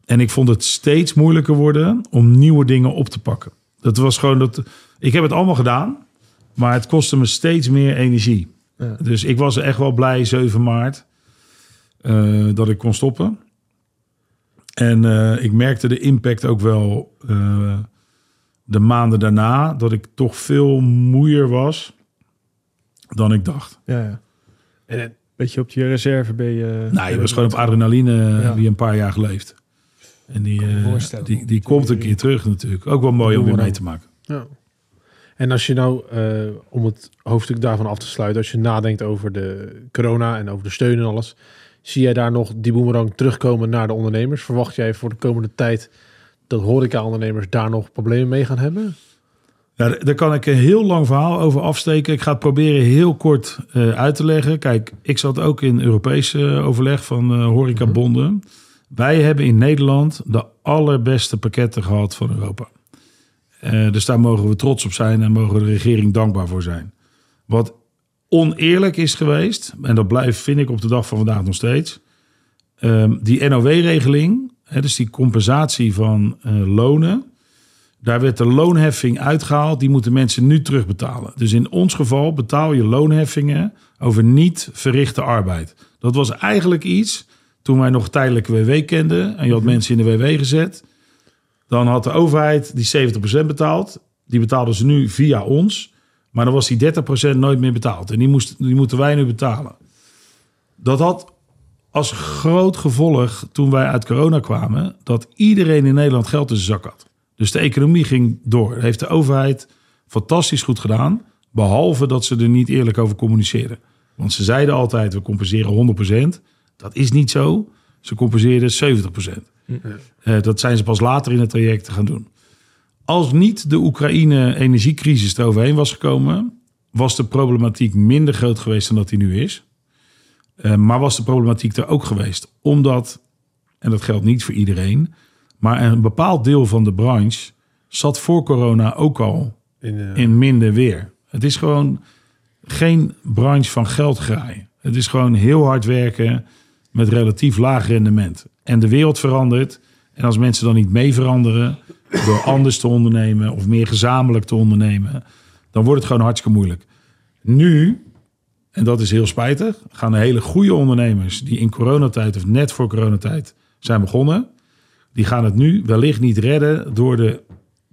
En ik vond het steeds moeilijker worden om nieuwe dingen op te pakken. Dat was gewoon dat. Ik heb het allemaal gedaan. Maar het kostte me steeds meer energie. Ja. Dus ik was echt wel blij 7 maart eh, dat ik kon stoppen. En eh, ik merkte de impact ook wel eh, de maanden daarna. Dat ik toch veel moeier was dan ik dacht. Ja, ja. En een beetje op je reserve ben je... Nou, je was gewoon op adrenaline Ja. wie je een paar jaar geleefd. En die, eh, voorstellen. die, die komt een keer terug natuurlijk. Ook wel mooi om weer mee te maken. Ja. En als je nou, eh, om het hoofdstuk daarvan af te sluiten, als je nadenkt over de corona en over de steun en alles, zie jij daar nog die boemerang terugkomen naar de ondernemers? Verwacht jij voor de komende tijd dat horeca-ondernemers daar nog problemen mee gaan hebben? Ja, daar kan ik een heel lang verhaal over afsteken. Ik ga het proberen heel kort eh, uit te leggen. Kijk, ik zat ook in Europees eh, overleg van eh horecabonden. Wij hebben in Nederland de allerbeste pakketten gehad van Europa. Eh, dus daar mogen we trots op zijn en mogen de regering dankbaar voor zijn. Wat oneerlijk is geweest, en dat blijft, vind ik op de dag van vandaag nog steeds. ehm, die NOW-regeling, dus die compensatie van eh, lonen. Daar werd de loonheffing uitgehaald. Die moeten mensen nu terugbetalen. Dus in ons geval betaal je loonheffingen over niet verrichte arbeid. Dat was eigenlijk iets toen wij nog tijdelijke WW kenden. En je had mensen in de WW gezet. Dan had de overheid die 70% betaald. Die betaalden ze nu via ons. Maar dan was die 30% nooit meer betaald. En die, moest, die moeten wij nu betalen. Dat had als groot gevolg toen wij uit corona kwamen... dat iedereen in Nederland geld in zijn zak had. Dus de economie ging door. Heeft de overheid fantastisch goed gedaan. Behalve dat ze er niet eerlijk over communiceren. Want ze zeiden altijd, we compenseren 100%. Dat is niet zo. Ze compenseerden 70%. Eh, dat zijn ze pas later in het traject gaan doen. Als niet de Oekraïne-energiecrisis eroverheen was gekomen... was de problematiek minder groot geweest dan dat die nu is. Eh, maar was de problematiek er ook geweest. Omdat, en dat geldt niet voor iedereen... maar een bepaald deel van de branche zat voor corona ook al In, eh, in minder weer. Het is gewoon geen branche van geld graaien. Het is gewoon heel hard werken met relatief laag rendement. En de wereld verandert. En als mensen dan niet mee veranderen door anders te ondernemen of meer gezamenlijk te ondernemen, dan wordt het gewoon hartstikke moeilijk. Nu, en dat is heel spijtig, gaan de hele goede ondernemers die in coronatijd of net voor coronatijd zijn begonnen, die gaan het nu wellicht niet redden door de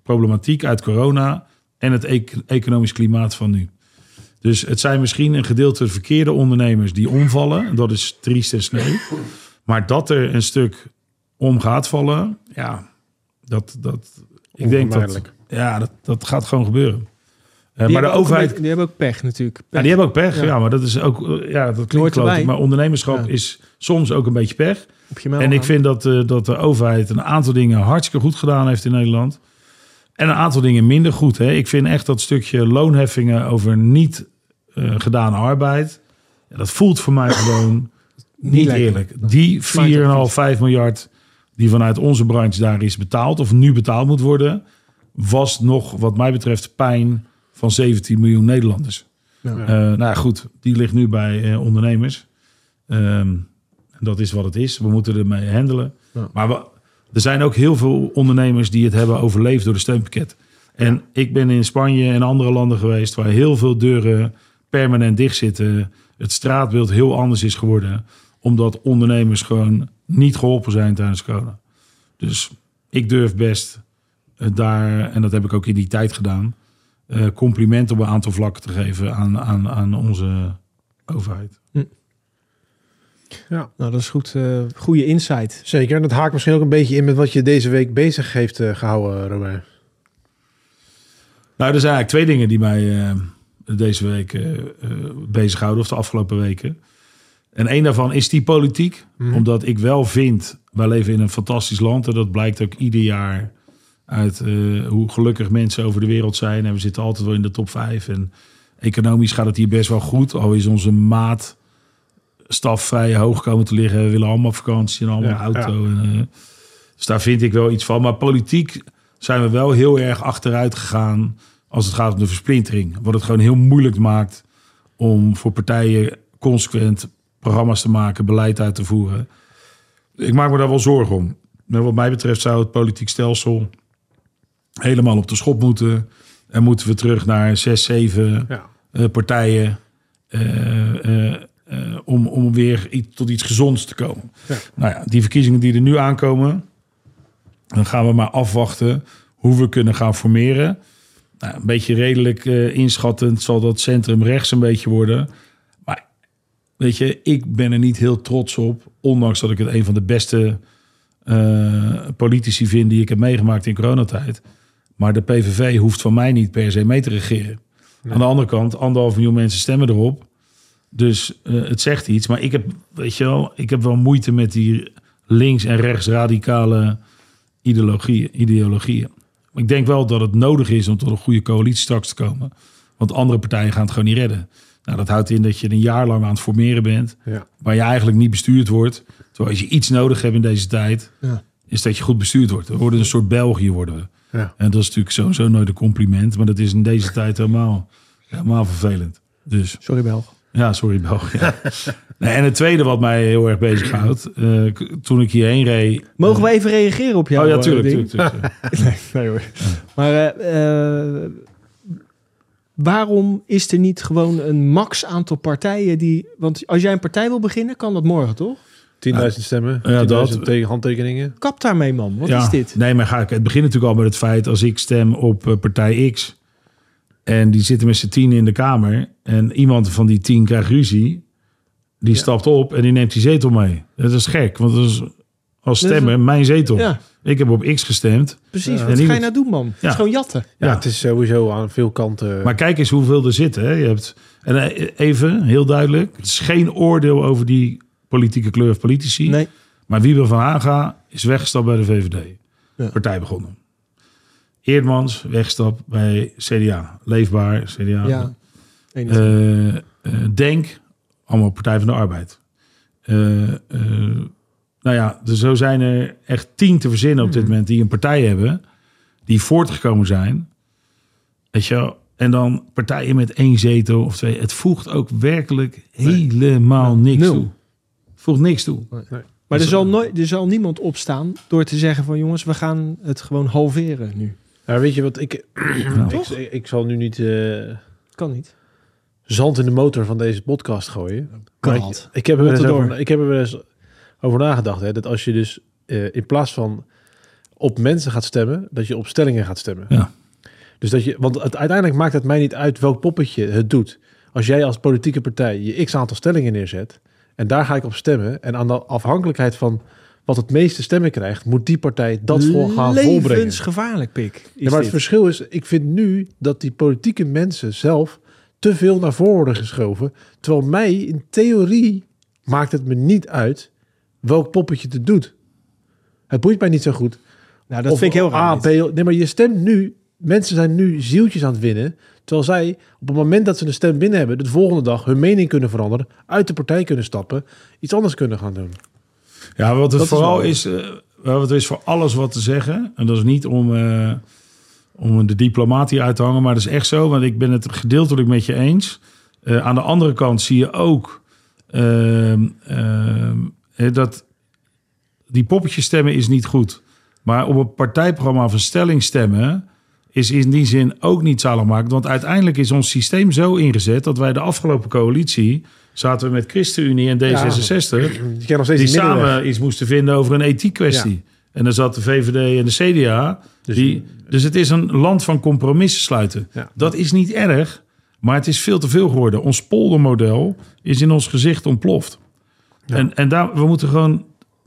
problematiek uit corona en het ec- economisch klimaat van nu. Dus het zijn misschien een gedeelte verkeerde ondernemers die omvallen. En dat is triest en. Maar dat er een stuk om gaat vallen, ja, dat, dat, ik denk dat, ja, dat, dat gaat gewoon gebeuren. Eh, Die maar de ook overheid, die hebben ook pech natuurlijk. ja, die hebben ook pech. Ja. Ja. maar dat is ook, eh, ja, dat klinkt kloot. Maar ondernemerschap Ja. is soms ook een beetje pech. Op je mail En ik vind dat, eh, dat de overheid een aantal dingen hartstikke goed gedaan heeft in Nederland. En een aantal dingen minder goed. Hè. Ik vind echt dat stukje loonheffingen over niet gedane arbeid. ja, dat voelt voor mij gewoon niet, lekker. eerlijk. Die 4,5, 5 miljard die vanuit onze branche daar is betaald. Of nu betaald moet worden. Was nog wat mij betreft pijn van 17 miljoen Nederlanders. Ja. Eh, nou ja, goed, die ligt nu bij eh, ondernemers. Ehm, dat is wat het is. We moeten ermee handelen. Ja. Maar we, er zijn ook heel veel ondernemers die het hebben overleefd door de steunpakket. En ik ben in Spanje en andere landen geweest waar heel veel deuren permanent dicht zitten. Het straatbeeld heel anders is geworden. Omdat ondernemers gewoon niet geholpen zijn tijdens corona. Dus ik durf best eh, daar, en dat heb ik ook in die tijd gedaan, eh, complimenten op een aantal vlakken te geven aan, aan, aan onze overheid. Ja, Nou, dat is goed. eh, goede insight. zeker. En dat haakt misschien ook een beetje in met wat je deze week bezig heeft eh, gehouden, Robijn. Nou, er zijn eigenlijk twee dingen die mij eh, deze week bezighouden, of de afgelopen weken. En één daarvan is die politiek. Mhm. Omdat ik wel vind, wij leven in een fantastisch land. En dat blijkt ook ieder jaar uit eh, hoe gelukkig mensen over de wereld zijn. En we zitten altijd wel in de top vijf. En economisch gaat het hier best wel goed. Al is onze maat staf vrij hoog komen te liggen. We willen allemaal vakantie en allemaal Ja, auto. En, eh, dus daar vind ik wel iets van. Maar politiek zijn we wel heel erg achteruit gegaan als het gaat om de versplintering. Wat het gewoon heel moeilijk maakt om voor partijen consequent programma's te maken, beleid uit te voeren. Ik maak me daar wel zorgen om. Maar wat mij betreft zou het politiek stelsel helemaal op de schop moeten. En moeten we terug naar zes, zeven Ja. eh, partijen. eh, eh, om, om weer iets, tot iets gezonds te komen. Ja. Nou ja, die verkiezingen die er nu aankomen. Dan gaan we maar afwachten hoe we kunnen gaan formeren. Nou, een beetje redelijk inschattend zal dat centrum rechts een beetje worden. Weet je, ik ben er niet heel trots op. Ondanks dat ik het een van de beste eh, politici vind die ik heb meegemaakt in coronatijd. Maar de PVV hoeft van mij niet per se mee te regeren. Aan de andere kant, anderhalf miljoen mensen stemmen erop. Dus eh, het zegt iets. Maar ik heb, weet je wel, ik heb wel moeite met die links- en rechts radicale ideologieën. ideologieën. Maar ik denk wel dat het nodig is om tot een goede coalitie straks te komen. Want andere partijen gaan het gewoon niet redden. Nou, dat houdt in dat je een jaar lang aan het formeren bent. Ja. Waar je eigenlijk niet bestuurd wordt. Terwijl als je iets nodig hebt in deze tijd, Ja. is dat je goed bestuurd wordt. We worden een soort België worden we. Ja. En dat is natuurlijk sowieso nooit een compliment. Maar dat is in deze tijd helemaal, helemaal vervelend. Dus Sorry, Belg. ja, sorry nee, en het tweede wat mij heel erg bezighoudt. eh k- toen ik hierheen reed... Mogen we even reageren op jou? oh ja, eh, tuurlijk. ding? tuurlijk, tuurlijk. Nee, nee hoor. Maar eh, eh, waarom is er niet gewoon een max aantal partijen die... Want als jij een partij wil beginnen, kan dat morgen, toch? 10.000 stemmen, 10.000 Ja, dat- tegen handtekeningen. Kap daarmee, man. Wat Ja, is dit? Nee, maar ga ik, het begint natuurlijk al met het feit... als ik stem op eh, partij X... en die zitten met z'n tien in de Kamer... en iemand van die tien krijgt ruzie... die Ja. stapt op en die neemt die zetel mee. Dat is gek, want dat is als Dat is stemmer mijn zetel. Ja, Ik heb op X gestemd. Precies, Ja. wat ga je nou doen, man? Het Ja. is gewoon jatten. Ja, Ja. het is sowieso aan veel kanten. Maar kijk eens hoeveel er zitten. Hè. Je hebt, en eh, even, heel duidelijk. Het is geen oordeel over die politieke kleur of politici. Nee. Maar Wiebe van Haga is weggestapt bij de VVD. Ja. Partij begonnen. Eerdmans, wegstap bij CDA. Leefbaar, CDA. Ja. Eh, eh, Denk, allemaal Partij van de Arbeid. Eh, eh, nou ja, dus zo zijn er echt tien te verzinnen op dit moment die een partij hebben, die voortgekomen zijn. Weet je wel? En dan partijen met één zetel of twee. Het voegt ook werkelijk helemaal niks Nul. toe. Voegt niks toe. maar er zal, nooit, er zal niemand opstaan door te zeggen van... jongens, we gaan het gewoon halveren nu. Ja, weet je wat ik... Nou, ik, ik zal nu niet eh, Kan niet. zand in de motor van deze podcast gooien. Maar Kaalt. Ik, ik, heb er wel eens over, ik heb er wel eens over nagedacht. Hè, dat als je dus eh, in plaats van op mensen gaat stemmen, dat je op stellingen gaat stemmen. Ja. Dus dat je, want het, uiteindelijk maakt het mij niet uit welk poppetje het doet. Als jij als politieke partij je x aantal stellingen neerzet en daar ga ik op stemmen en aan de afhankelijkheid van wat het meeste stemmen krijgt, moet die partij dat voor gaan volbrengen. Levensgevaarlijk, pik. Is Ja, maar het dit. verschil is, ik vind nu dat die politieke mensen zelf te veel naar voren worden geschoven. Terwijl mij, in theorie, maakt het me niet uit welk poppetje het doet. Het boeit mij niet zo goed. Nou, dat Of vind ik heel raar. A, dit. B, nee, maar je stemt nu, mensen zijn nu zieltjes aan het winnen. Terwijl zij op het moment dat ze een stem binnen hebben, de volgende dag hun mening kunnen veranderen, uit de partij kunnen stappen, iets anders kunnen gaan doen. Ja, wat het Dat is vooral wel- is, eh, wel, er is voor alles wat te zeggen. En dat is niet om, eh, om de diplomatie uit te hangen, maar dat is echt zo. Want ik ben het gedeeltelijk met je eens. Eh, aan de andere kant zie je ook ehm, ehm, eh, dat die poppetjes stemmen is niet goed. Maar op een partijprogramma een stelling stemmen is in die zin ook niet zaligmakend. Want uiteindelijk is ons systeem zo ingezet dat wij de afgelopen coalitie zaten we met ChristenUnie en D66 Je kan nog steeds die samen iets moesten vinden over een ethiekkwestie. En dan zat de VVD en de CDA. Dus- die, dus het is een land van compromissen sluiten. Ja. Dat is niet erg, maar het is veel te veel geworden. Ons poldermodel is in ons gezicht ontploft. Ja. En, en daar, we moeten gewoon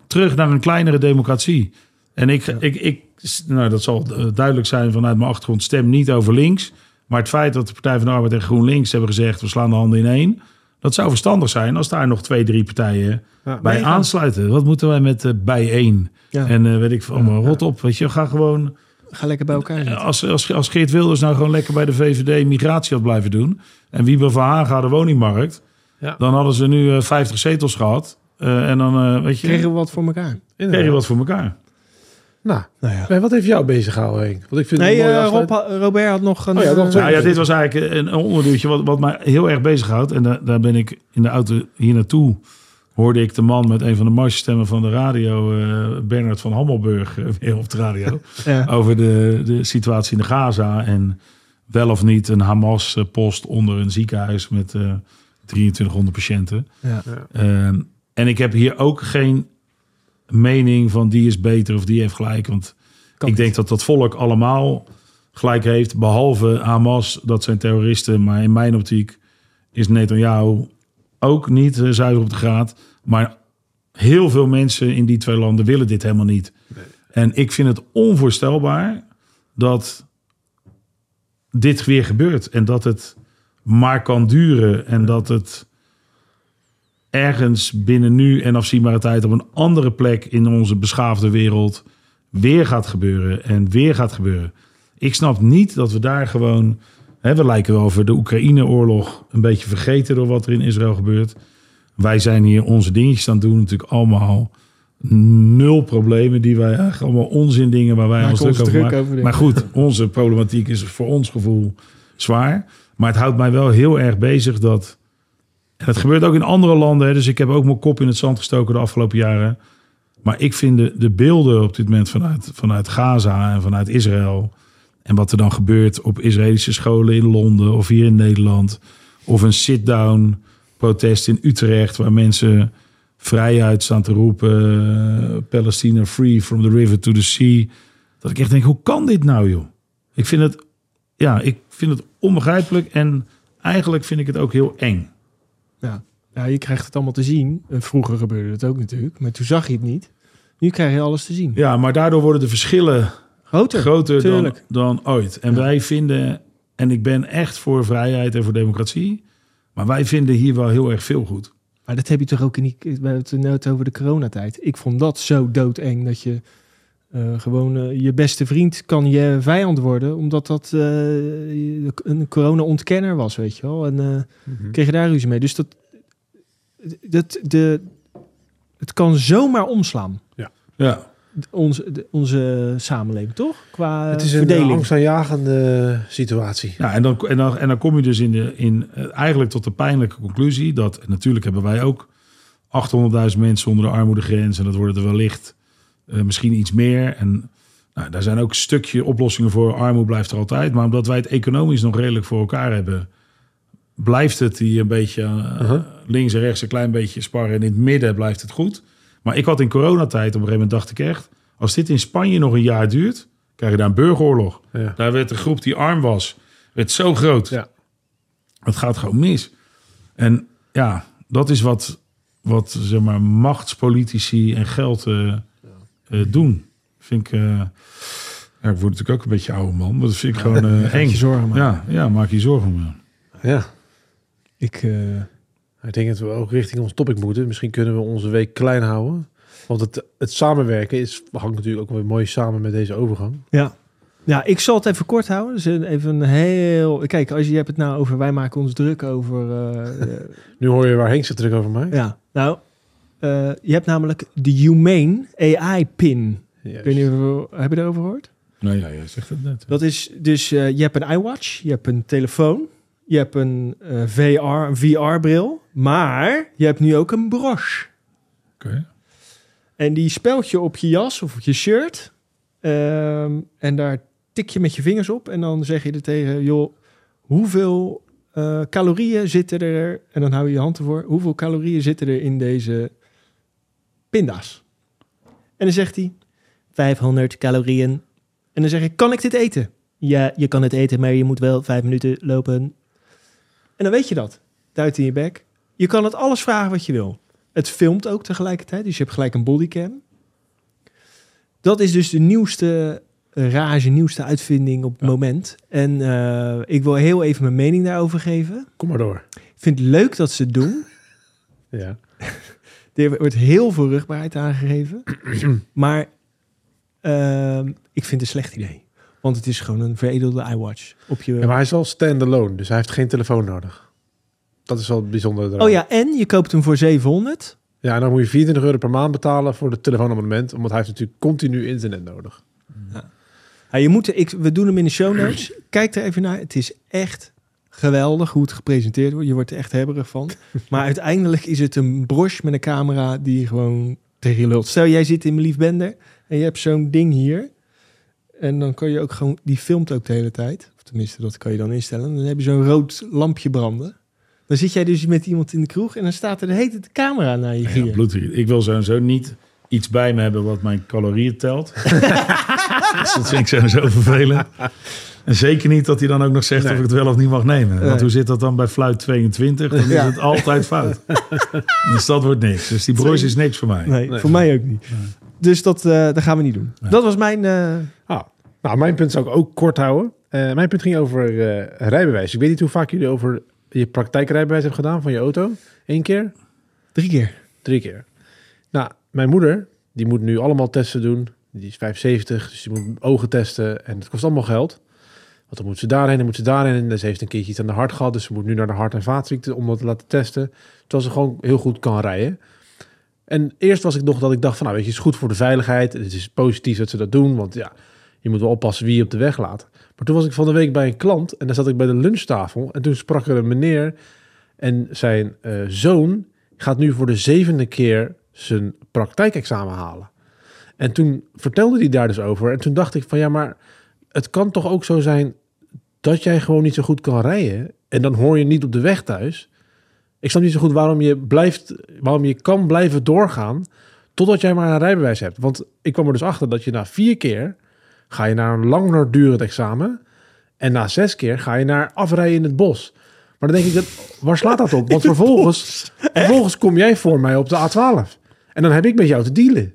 terug naar een kleinere democratie. En ik, ik, ik, nou, dat zal eh, duidelijk zijn vanuit mijn achtergrond, stem niet over links. Maar het feit dat de Partij van de Arbeid en GroenLinks hebben gezegd, we slaan de handen in één. Dat zou verstandig zijn als daar nog twee, drie partijen Ja, bij meegaan. aansluiten. Wat moeten wij met eh, bij één? Ja. En eh, weet ik allemaal rot op. Weet je, ga gewoon. Ga lekker bij elkaar zitten. Als, als, als Geert Wilders nou gewoon lekker bij de VVD migratie had blijven doen. En Wiebe van Haga de woningmarkt. Ja. Dan hadden ze nu eh 50 zetels gehad. Eh, en dan, eh, weet je, Kregen we wat voor elkaar? Inderdaad. kreeg je wat voor elkaar. Nou, Nou ja. wat heeft jou bezig gehouden, Henk? Want ik vind Nee, eh, Rob, Robert had nog een... Oh ja, nog eh, twee. Nou ja, dit was eigenlijk een een onderdeeltje wat, wat mij heel erg bezighoudt. En daar, daar ben ik in de auto hier naartoe. Hoorde ik de man met een van de mooiste stemmen van de radio, eh, Bernard van Hammelburg, eh, weer op de radio. ja. over de, de situatie in de Gaza. En wel of niet een Hamas-post onder een ziekenhuis met eh 2300 patiënten. Ja. Ehm, en ik heb hier ook geen mening van die is beter of die heeft gelijk. Want Kan ik niet. denk dat dat volk allemaal gelijk heeft. Behalve Hamas, dat zijn terroristen. Maar in mijn optiek is Netanyahu ook niet eh, zuiver op de graad. Maar heel veel mensen in die twee landen willen dit helemaal niet. En ik vind het onvoorstelbaar dat dit weer gebeurt. En dat het maar kan duren. En dat het ergens binnen nu en afzienbare tijd op een andere plek in onze beschaafde wereld weer gaat gebeuren en weer gaat gebeuren. Ik snap niet dat we daar gewoon. Hè, we lijken wel over de Oekraïne-oorlog een beetje vergeten door wat er in Israël gebeurt. Wij zijn hier onze dingetjes aan het doen, natuurlijk allemaal nul problemen die wij eigenlijk allemaal onzin dingen waar wij ons druk over maken. over. Maar goed, onze problematiek is voor ons gevoel zwaar. Maar het houdt mij wel heel erg bezig dat. En dat gebeurt ook in andere landen. Dus ik heb ook mijn kop in het zand gestoken de afgelopen jaren. Maar ik vind de, de beelden op dit moment vanuit, vanuit Gaza en vanuit Israël. En wat er dan gebeurt op Israëlische scholen in Londen of hier in Nederland. Of een sit-down protest in Utrecht waar mensen vrijheid staan te roepen. eh, Palestina free from the river to the sea. Dat ik echt denk, hoe kan dit nou joh? Ik vind het, ja, ik vind het onbegrijpelijk en eigenlijk vind ik het ook heel eng. Ja. ja, je krijgt het allemaal te zien. En Vroeger gebeurde het ook natuurlijk, maar toen zag je het niet. Nu krijg je alles te zien. Ja, maar daardoor worden de verschillen Groter. groter dan, dan ooit. En wij vinden, en ik ben echt voor vrijheid en voor democratie, maar wij vinden hier wel heel erg veel goed. Maar dat heb je toch ook in die... We hebben het net over de coronatijd. Ik vond dat zo doodeng dat je eh, gewoon... eh, je beste vriend kan je vijand worden... omdat dat eh, een corona-ontkenner was, weet je wel. En eh, kreeg je daar ruzie mee. Dus dat... dat de, het kan zomaar omslaan. Ja, Onze, de- onze samenleving, toch? Qua Het is een verdeling. angstaanjagende situatie. ja en, dan, en, dan, en dan kom je dus in de, in, eigenlijk tot de pijnlijke conclusie dat natuurlijk hebben wij ook 800.000 mensen onder de armoedegrens en dat worden er wellicht eh, misschien iets meer. En nou, daar zijn ook een stukje oplossingen voor. Armoede blijft er altijd. Maar omdat wij het economisch nog redelijk voor elkaar hebben, blijft het hier een beetje eh, Uh-huh. links en rechts een klein beetje sparren. En in het midden blijft het goed. Maar ik had in coronatijd op een gegeven moment dacht ik echt, als dit in Spanje nog een jaar duurt, krijg je daar een burgeroorlog. Ja. Daar werd de groep die arm was, werd zo groot. Ja. Het gaat gewoon mis. En ja, dat is wat, wat zeg maar, machtspolitici en geld eh, doen. Vind ik, eh, ja, ik word natuurlijk ook een beetje oude man, maar dat vind ik gewoon eh, eng. je zorgen maar. Ja, ja, maak je zorgen om. ja. Ja. Ik, eh, Ik denk dat we ook richting ons topic moeten. Misschien kunnen we onze week klein houden. Want het, het samenwerken is, hangt natuurlijk ook weer mooi samen met deze overgang. Ja. ja, ik zal het even kort houden. Dus even een heel... Kijk, als je hebt het nou over... Wij maken ons druk over... eh, eh, Nu hoor je waar Henk zich druk over maakt. ja, nou... eh, je hebt namelijk de Humane AI-pin. Juist. Ik weet niet of we, heb je erover gehoord? Nou ja, jij zegt het net. Dat is dus... eh, je hebt een iWatch, je hebt een telefoon... Je hebt een eh, VR, een VR-bril. Maar je hebt nu ook een broche. Oké. En die speld je op je jas of op je shirt. Ehm, en daar tik je met je vingers op. En dan zeg je er tegen, joh, hoeveel calorieën zitten er... En dan hou je je hand ervoor. Hoeveel calorieën zitten er in deze pinda's? En dan zegt hij, 500 calorieën. En dan zeg je, kan ik dit eten? Ja, je kan het eten, maar je moet wel vijf minuten lopen. En dan weet je dat. Duit in je bek. Je kan het alles vragen wat je wil. Het filmt ook tegelijkertijd, dus je hebt gelijk een bodycam. Dat is dus de nieuwste rage, nieuwste uitvinding op het Ja. moment. En eh, ik wil heel even mijn mening daarover geven. Kom maar door. Ik vind het leuk dat ze het doen. Ja. Er wordt heel veel rugbaarheid aangegeven. maar ehm, ik vind het een slecht idee. Want het is gewoon een veredelde iWatch op je... Ja, maar hij is wel standalone, dus hij heeft geen telefoon nodig. Dat is wel het bijzondere eraan. Oh ja, en je koopt hem voor 700. Ja, en dan moet je 24 euro per maand betalen voor het telefoonabonnement, omdat hij heeft natuurlijk continu internet nodig. Ja, je moet, ik, we doen hem in de show notes. Kijk er even naar. Het is echt geweldig hoe het gepresenteerd wordt. Je wordt er echt hebberig van. Maar uiteindelijk is het een broche met een camera die gewoon tegen je lult. Stel, jij zit in mijn lief bender en je hebt zo'n ding hier. En dan kan je ook gewoon, die filmt ook de hele tijd. Of tenminste, dat kan je dan instellen. Dan heb je zo'n rood lampje branden. Dan zit jij dus met iemand in de kroeg en dan staat er de hele camera naar je Ja. Ik wil sowieso niet iets bij me hebben wat mijn calorieën telt. dus dat vind ik sowieso vervelend. En zeker niet dat hij dan ook nog zegt Nee. of ik het wel of niet mag nemen. Nee. Want hoe zit dat dan bij fluit 22? Dan is Ja. het altijd fout. dus dat wordt niks. Dus die broers is niks voor mij. Nee, Nee. voor mij ook niet. Dus dat, eh, dat gaan we niet doen. Nee. Dat was mijn... eh, Ah, nou, mijn punt zou ik ook kort houden. Eh, mijn punt ging over eh, rijbewijs. Ik weet niet hoe vaak jullie over je praktijkrijbewijs hebben gedaan van je auto. Eén keer? drie keer. Drie keer. Nou, mijn moeder, die moet nu allemaal testen doen. Die is 75, dus die moet ogen testen. En het kost allemaal geld. Want dan moet ze daarheen, dan moet ze daarheen. En ze heeft een keertje iets aan de hart gehad. Dus ze moet nu naar de hart- en vaatziekte om dat te laten testen. Terwijl ze gewoon heel goed kan rijden. En eerst was ik nog dat ik dacht van, nou weet je, het is goed voor de veiligheid. Het is positief dat ze dat doen, want ja, je moet wel oppassen wie je op de weg laat. Maar toen was ik van de week bij een klant en daar zat ik bij de lunchtafel. En toen sprak er een meneer en zijn eh, zoon gaat nu voor de zevende keer zijn praktijkexamen halen. En toen vertelde hij daar dus over. En toen dacht ik van ja, maar het kan toch ook zo zijn dat jij gewoon niet zo goed kan rijden. En dan hoor je niet op de weg thuis. Ik snap niet zo goed waarom je blijft, waarom je kan blijven doorgaan totdat jij maar een rijbewijs hebt. Want ik kwam er dus achter dat je na vier keer ga je naar een langer durend examen. En na zes keer ga je naar afrijden in het bos. Maar dan denk ik, dat, waar slaat dat op? Want vervolgens, vervolgens kom jij voor mij op de A12. En dan heb ik met jou te dealen.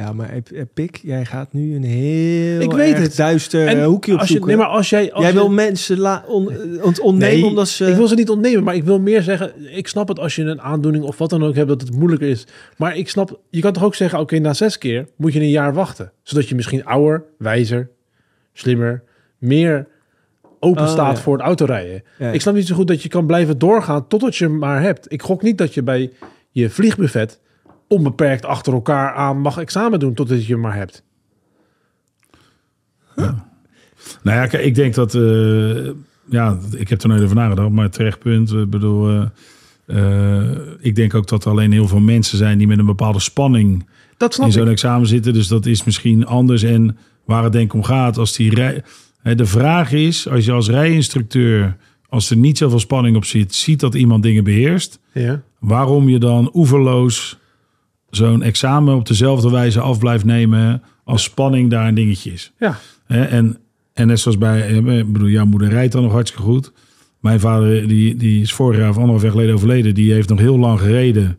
Ja, maar eh, Pik, jij gaat nu een heel Ik weet het. duister En eh, hoekje als je, opzoeken. nee, maar als jij... Als jij je- wil mensen la, on, eh, ont- ontnemen Nee, omdat ze... Ik wil ze niet ontnemen, maar ik wil meer zeggen... Ik snap het als je een aandoening of wat dan ook hebt, dat het moeilijker is. Maar ik snap... Je kan toch ook zeggen, oké, na zes keer moet je een jaar wachten. Zodat je misschien ouder, wijzer, slimmer, meer open Oh, staat ja. voor het autorijden. Ja. Ik snap niet zo goed dat je kan blijven doorgaan totdat je hem maar hebt. Ik gok niet dat je bij je vliegbuffet onbeperkt achter elkaar aan mag examen doen totdat je hem maar hebt. Nou ja, kijk, ik denk dat... eh, ja, ik heb er nooit over nagedacht, maar terecht punt. Ik bedoel, eh, eh, ik denk ook dat er alleen heel veel mensen zijn die met een bepaalde spanning Dat in zo'n examen zitten. Dus dat is misschien anders. En waar het denk ik om gaat, als die rij... De vraag is, als je als rijinstructeur, als er niet zoveel spanning op zit, ziet dat iemand dingen beheerst, Ja. waarom je dan oeverloos zo'n examen op dezelfde wijze af blijft nemen als spanning daar een dingetje is. Ja. Hè, En, en net zoals bij, ik bedoel, jouw moeder rijdt dan nog hartstikke goed. Mijn vader, die, die is vorig jaar of anderhalf jaar geleden overleden. Die heeft nog heel lang gereden.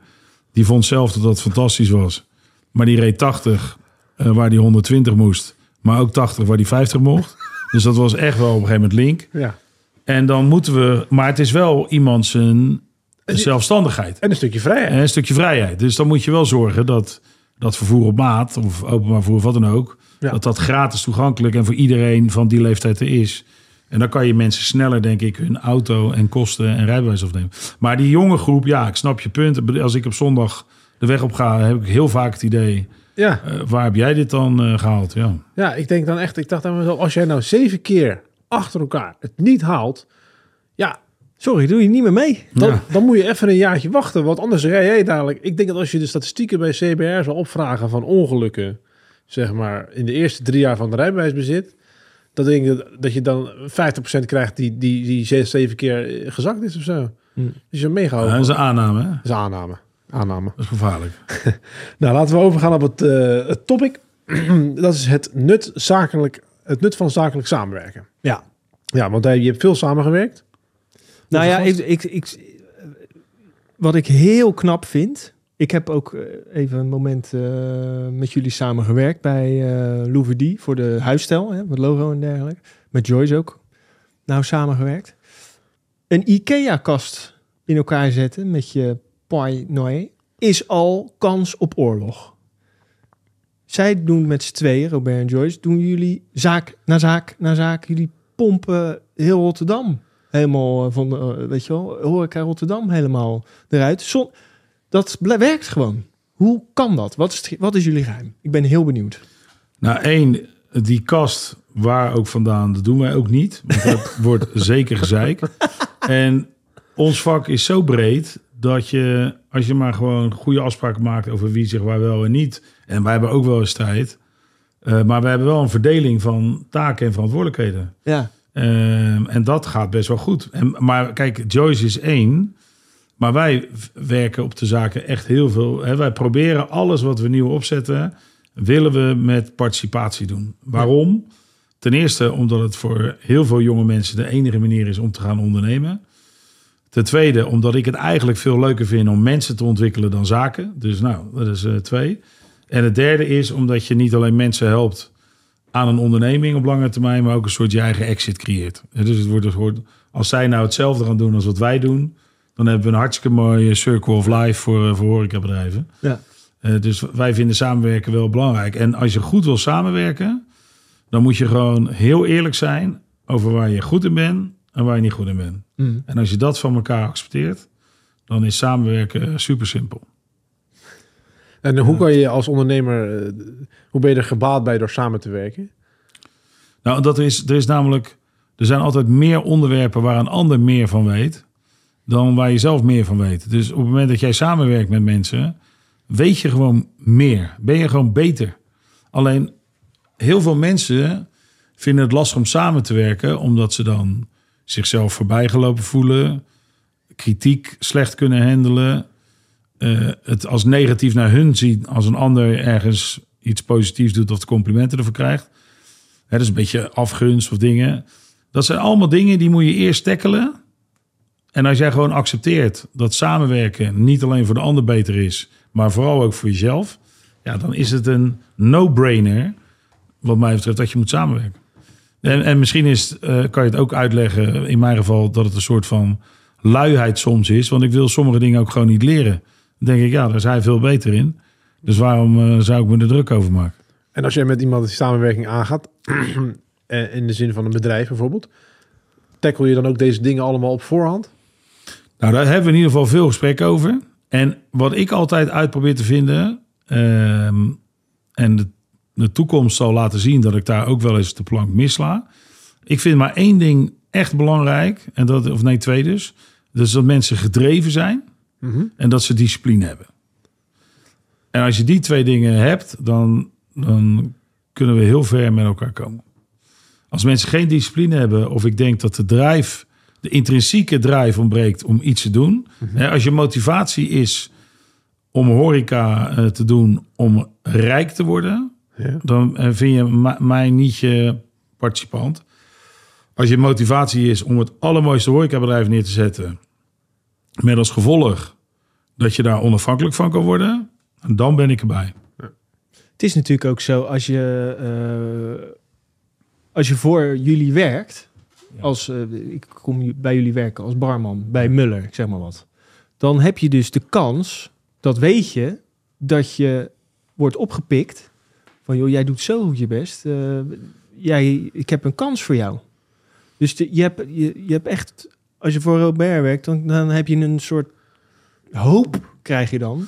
Die vond zelf dat dat fantastisch was. Maar die reed 80 eh, waar die 120 moest. Maar ook 80 waar die 50 mocht. Dus dat was echt wel op een gegeven moment link. ja. En dan moeten we... Maar het is wel iemand zijn zelfstandigheid. En een stukje vrijheid. En een stukje vrijheid. Dus dan moet je wel zorgen dat dat vervoer op maat... of openbaar vervoer, of wat dan ook... Ja. dat dat gratis toegankelijk en voor iedereen van die leeftijd er is. En dan kan je mensen sneller, denk ik, hun auto en kosten en rijbewijs afnemen. Maar die jonge groep, ja, ik snap je punt. Als ik op zondag de weg op ga, heb ik heel vaak het idee... Ja. eh, waar heb jij dit dan eh, gehaald? Ja. Ja, ik denk dan echt, ik dacht aan mezelf, als jij nou zeven keer achter elkaar het niet haalt, Sorry, doe je niet meer mee. dan, Ja. dan moet je even een jaartje wachten, want anders rij jij dadelijk. Ik denk dat als je de statistieken bij CBR zou opvragen van ongelukken, zeg maar, in de eerste drie jaar van de rijbewijsbezit, dat denk ik dat, dat je dan 50% krijgt die, die, die zes, zeven keer eh, gezakt is of zo. Hm. Dus je hoog. dat is een aanname, hè? Dat is aanname. Aanname. Dat is gevaarlijk. Nou, laten we overgaan op het, eh, het topic. dat is het nut, zakelijk, het nut van zakelijk samenwerken. Ja. Ja, want je hebt veel samengewerkt. Nou ja, ik, ik, ik, wat ik heel knap vind. Ik heb ook eh, even een moment eh, met jullie samengewerkt bij Louverdie voor de huisstijl, hè, met logo en dergelijke. Met Joyce ook. Nou, samengewerkt. Een IKEA-kast in elkaar zetten met je Pai Noé is al kans op oorlog. Zij doen met z'n tweeën, Robert en Joyce, doen jullie zaak na zaak na zaak. Jullie pompen heel Rotterdam helemaal eh, van, eh, weet je wel, horeca Rotterdam helemaal eruit. Zon, dat werkt gewoon. Hoe kan dat? Wat is, wat is jullie geheim? Ik ben heel benieuwd. Nou, één, die kast waar ook vandaan, dat doen wij ook niet. Want dat wordt zeker gezeik. En ons vak is zo breed dat je, als je maar gewoon goede afspraken maakt over wie zich waar wel en niet. En wij hebben ook wel eens tijd. eh, maar we hebben wel een verdeling van taken en verantwoordelijkheden. Ja, Ehm, en dat gaat best wel goed. En, maar kijk, Joyce is één. Maar wij werken op de zaken echt heel veel. Hè. Wij proberen alles wat we nieuw opzetten, willen we met participatie doen. Waarom? Ten eerste omdat het voor heel veel jonge mensen de enige manier is om te gaan ondernemen. Ten tweede omdat ik het eigenlijk veel leuker vind om mensen te ontwikkelen dan zaken. Dus nou, dat is eh, twee. En het derde is omdat je niet alleen mensen helpt aan een onderneming op lange termijn, maar ook een soort je eigen exit creëert. Dus het wordt als zij nou hetzelfde gaan doen als wat wij doen, dan hebben we een hartstikke mooie circle of life voor, eh, voor horecabedrijven. ja. Eh, dus wij vinden samenwerken wel belangrijk. En als je goed wil samenwerken, dan moet je gewoon heel eerlijk zijn over waar je goed in bent en waar je niet goed in bent. Mm. En als je dat van elkaar accepteert, dan is samenwerken super simpel. En hoe kan je als ondernemer, eh, hoe ben je er gebaat bij door samen te werken? Nou, dat is, er is namelijk, er zijn altijd meer onderwerpen waar een ander meer van weet, dan waar je zelf meer van weet. Dus op het moment dat jij samenwerkt met mensen, weet je gewoon meer. Ben je gewoon beter. Alleen heel veel mensen vinden het lastig om samen te werken, omdat ze dan zichzelf voorbijgelopen voelen, kritiek slecht kunnen handelen, eh, het als negatief naar hun zien als een ander ergens iets positiefs doet of complimenten ervoor krijgt. Hè, is een beetje afgunst of dingen. Dat zijn allemaal dingen die moet je eerst tackelen. En als jij gewoon accepteert dat samenwerken niet alleen voor de ander beter is, maar vooral ook voor jezelf. Ja, dan is het een no-brainer, wat mij betreft, dat je moet samenwerken. En, en misschien is, eh, kan je het ook uitleggen, in mijn geval, dat het een soort van luiheid soms is. Want ik wil sommige dingen ook gewoon niet leren. Denk ik, ja, daar is hij veel beter in. Dus waarom eh, zou ik me er druk over maken? En als jij met iemand die samenwerking aangaat, eh, in de zin van een bedrijf bijvoorbeeld, tackle je dan ook deze dingen allemaal op voorhand? Nou, daar hebben we in ieder geval veel gesprek over. En wat ik altijd uit probeer te vinden, ehm, en de, de toekomst zal laten zien dat ik daar ook wel eens de plank misla. Ik vind maar één ding echt belangrijk, en dat, of nee, twee dus. Dat is dat mensen gedreven zijn en dat ze discipline hebben. En als je die twee dingen hebt, dan, dan kunnen we heel ver met elkaar komen. Als mensen geen discipline hebben, of ik denk dat de drijf, de intrinsieke drijf ontbreekt om iets te doen. Hè, als je motivatie is om horeca eh, te doen om rijk te worden, Ja. dan eh, vind je mij niet je participant. Als je motivatie is om het allermooiste horecabedrijf neer te zetten, met als gevolg dat je daar onafhankelijk van kan worden, dan ben ik erbij. Het is natuurlijk ook zo, als je, eh, als je voor jullie werkt, als eh, ik kom bij jullie werken als barman bij Muller, ik zeg maar wat, dan heb je dus de kans, dat weet je, dat je wordt opgepikt van joh, jij doet zo goed je best, eh, jij, ik heb een kans voor jou. Dus de- je, hebt, je, je hebt echt, als je voor Robert werkt, dan, dan heb je een soort hoop, krijg je dan,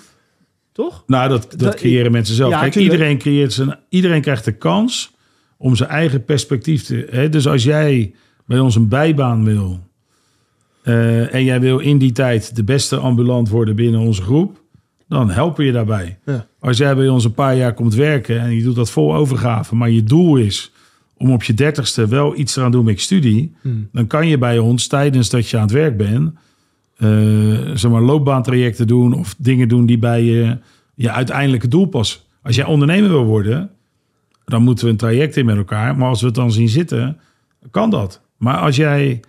toch? Nou, dat, dat Dat- creëren mensen zelf. Ja, Kijk, tuurlijk. iedereen, creëert zijn, iedereen krijgt de kans om zijn eigen perspectief te... Hè? Dus als jij bij ons een bijbaan wil... eh, en jij wil in die tijd de beste ambulant worden binnen onze groep... dan helpen je daarbij. Ja. Als jij bij ons een paar jaar komt werken en je doet dat vol overgave... maar je doel is om op je dertigste wel iets te gaan doen met je studie... Hmm. dan kan je bij ons tijdens dat je aan het werk bent... eh, zeg maar loopbaantrajecten doen of dingen doen die bij je, je uiteindelijke doel passen. Als jij ondernemer wil worden, dan moeten we een traject in met elkaar. Maar als we het dan zien zitten, kan dat. Maar als jij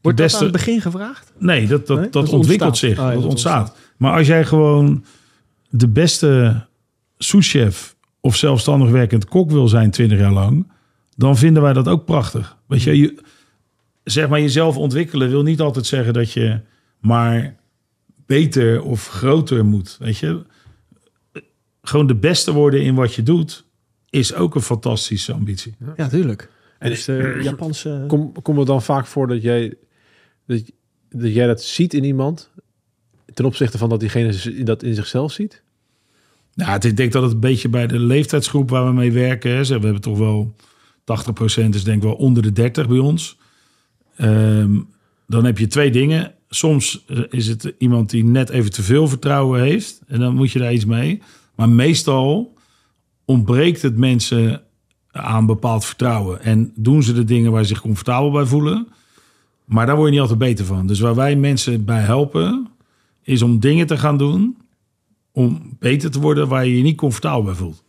Wordt beste- dat aan het begin gevraagd? Nee, dat, dat, Nee? dat, Dat ontwikkelt ontstaat. zich. Ah, ja, dat dat ontstaat. Maar als jij gewoon de beste souschef of zelfstandig werkend kok wil zijn 20 jaar lang, dan vinden wij dat ook prachtig. Weet je, je zeg maar jezelf ontwikkelen wil niet altijd zeggen dat je maar beter of groter moet. Weet je, gewoon de beste worden in wat je doet is ook een fantastische ambitie. Ja, tuurlijk. En dus de Japanse... Kom, komt het dan vaak voor dat jij dat, dat jij dat ziet in iemand ten opzichte van dat diegene dat in zichzelf ziet? Het, ik denk dat het een beetje bij de leeftijdsgroep waar we mee werken. Hè, we hebben toch wel 80% is denk ik wel onder de 30 bij ons. Ehm, dan heb je twee dingen. Soms eh, is het iemand die net even te veel vertrouwen heeft. En dan moet je daar iets mee. Maar meestal ontbreekt het mensen aan bepaald vertrouwen. En doen ze de dingen waar ze zich comfortabel bij voelen. Maar daar word je niet altijd beter van. Dus waar wij mensen bij helpen, is om dingen te gaan doen om beter te worden waar je je niet comfortabel bij voelt.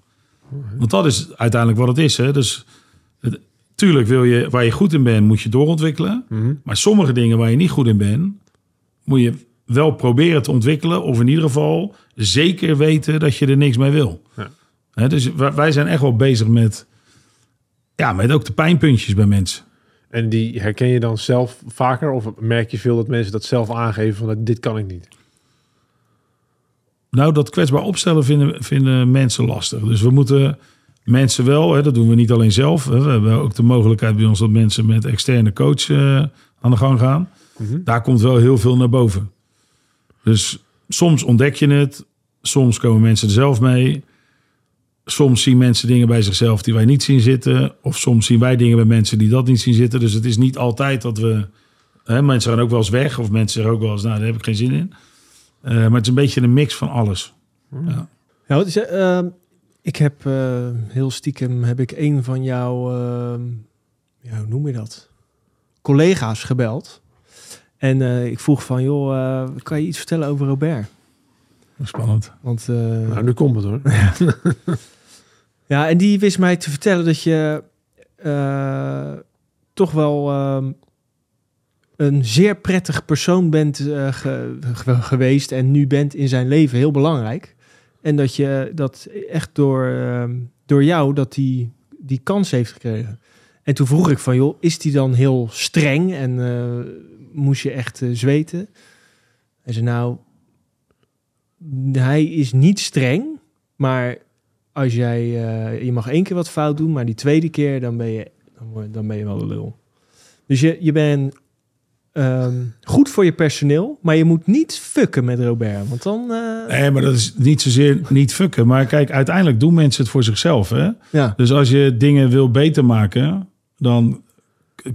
Want dat is uiteindelijk wat het is. Hè? Dus het, tuurlijk wil je waar je goed in bent, moet je doorontwikkelen. Maar sommige dingen waar je niet goed in bent, moet je wel proberen te ontwikkelen. Of in ieder geval zeker weten dat je er niks mee wil. Ja. Dus wij wij zijn echt wel bezig met, ja, met ook de pijnpuntjes bij mensen. En die herken je dan zelf vaker? Of merk je veel dat mensen dat zelf aangeven van dit kan ik niet? Nou, dat kwetsbaar opstellen vinden, vinden mensen lastig. Dus we moeten mensen wel, hè, dat doen we niet alleen zelf. Hè, we hebben ook de mogelijkheid bij ons dat mensen met externe coach eh, aan de gang gaan. Daar komt wel heel veel naar boven. Dus soms ontdek je het, soms komen mensen er zelf mee. Soms zien mensen dingen bij zichzelf die wij niet zien zitten. Of soms zien wij dingen bij mensen die dat niet zien zitten. Dus het is niet altijd dat we. Hè, mensen gaan ook wel eens weg. Of mensen zeggen ook wel eens, nou, daar heb ik geen zin in. Eh, maar het is een beetje een mix van alles. Ja. Ja, wat is, ehm, ik heb eh, heel stiekem heb ik een van jouw, ehm, ja, hoe noem je dat? Collega's gebeld. En eh, ik vroeg van, joh, eh, kan je iets vertellen over Robert? Spannend. Want eh, Nou, nu komt het hoor. ja, en die wist mij te vertellen dat je eh, toch wel ehm, een zeer prettig persoon bent eh, ge- ge- geweest en nu bent in zijn leven heel belangrijk. En dat je dat echt door, ehm, door jou dat die, die kans heeft gekregen. En toen vroeg ik van, joh, is die dan heel streng en eh, moest je echt eh, zweten? Hij zei, nou, hij is niet streng, maar als jij, eh, je mag één keer wat fout doen, maar die tweede keer, dan ben je, dan ben je wel de lul. Dus je, je bent ehm, goed voor je personeel, maar je moet niet fucken met Robert, want dan... eh, Nee, maar dat is niet zozeer niet fucken. Maar kijk, uiteindelijk doen mensen het voor zichzelf. Hè? ja. Dus als je dingen wil beter maken, dan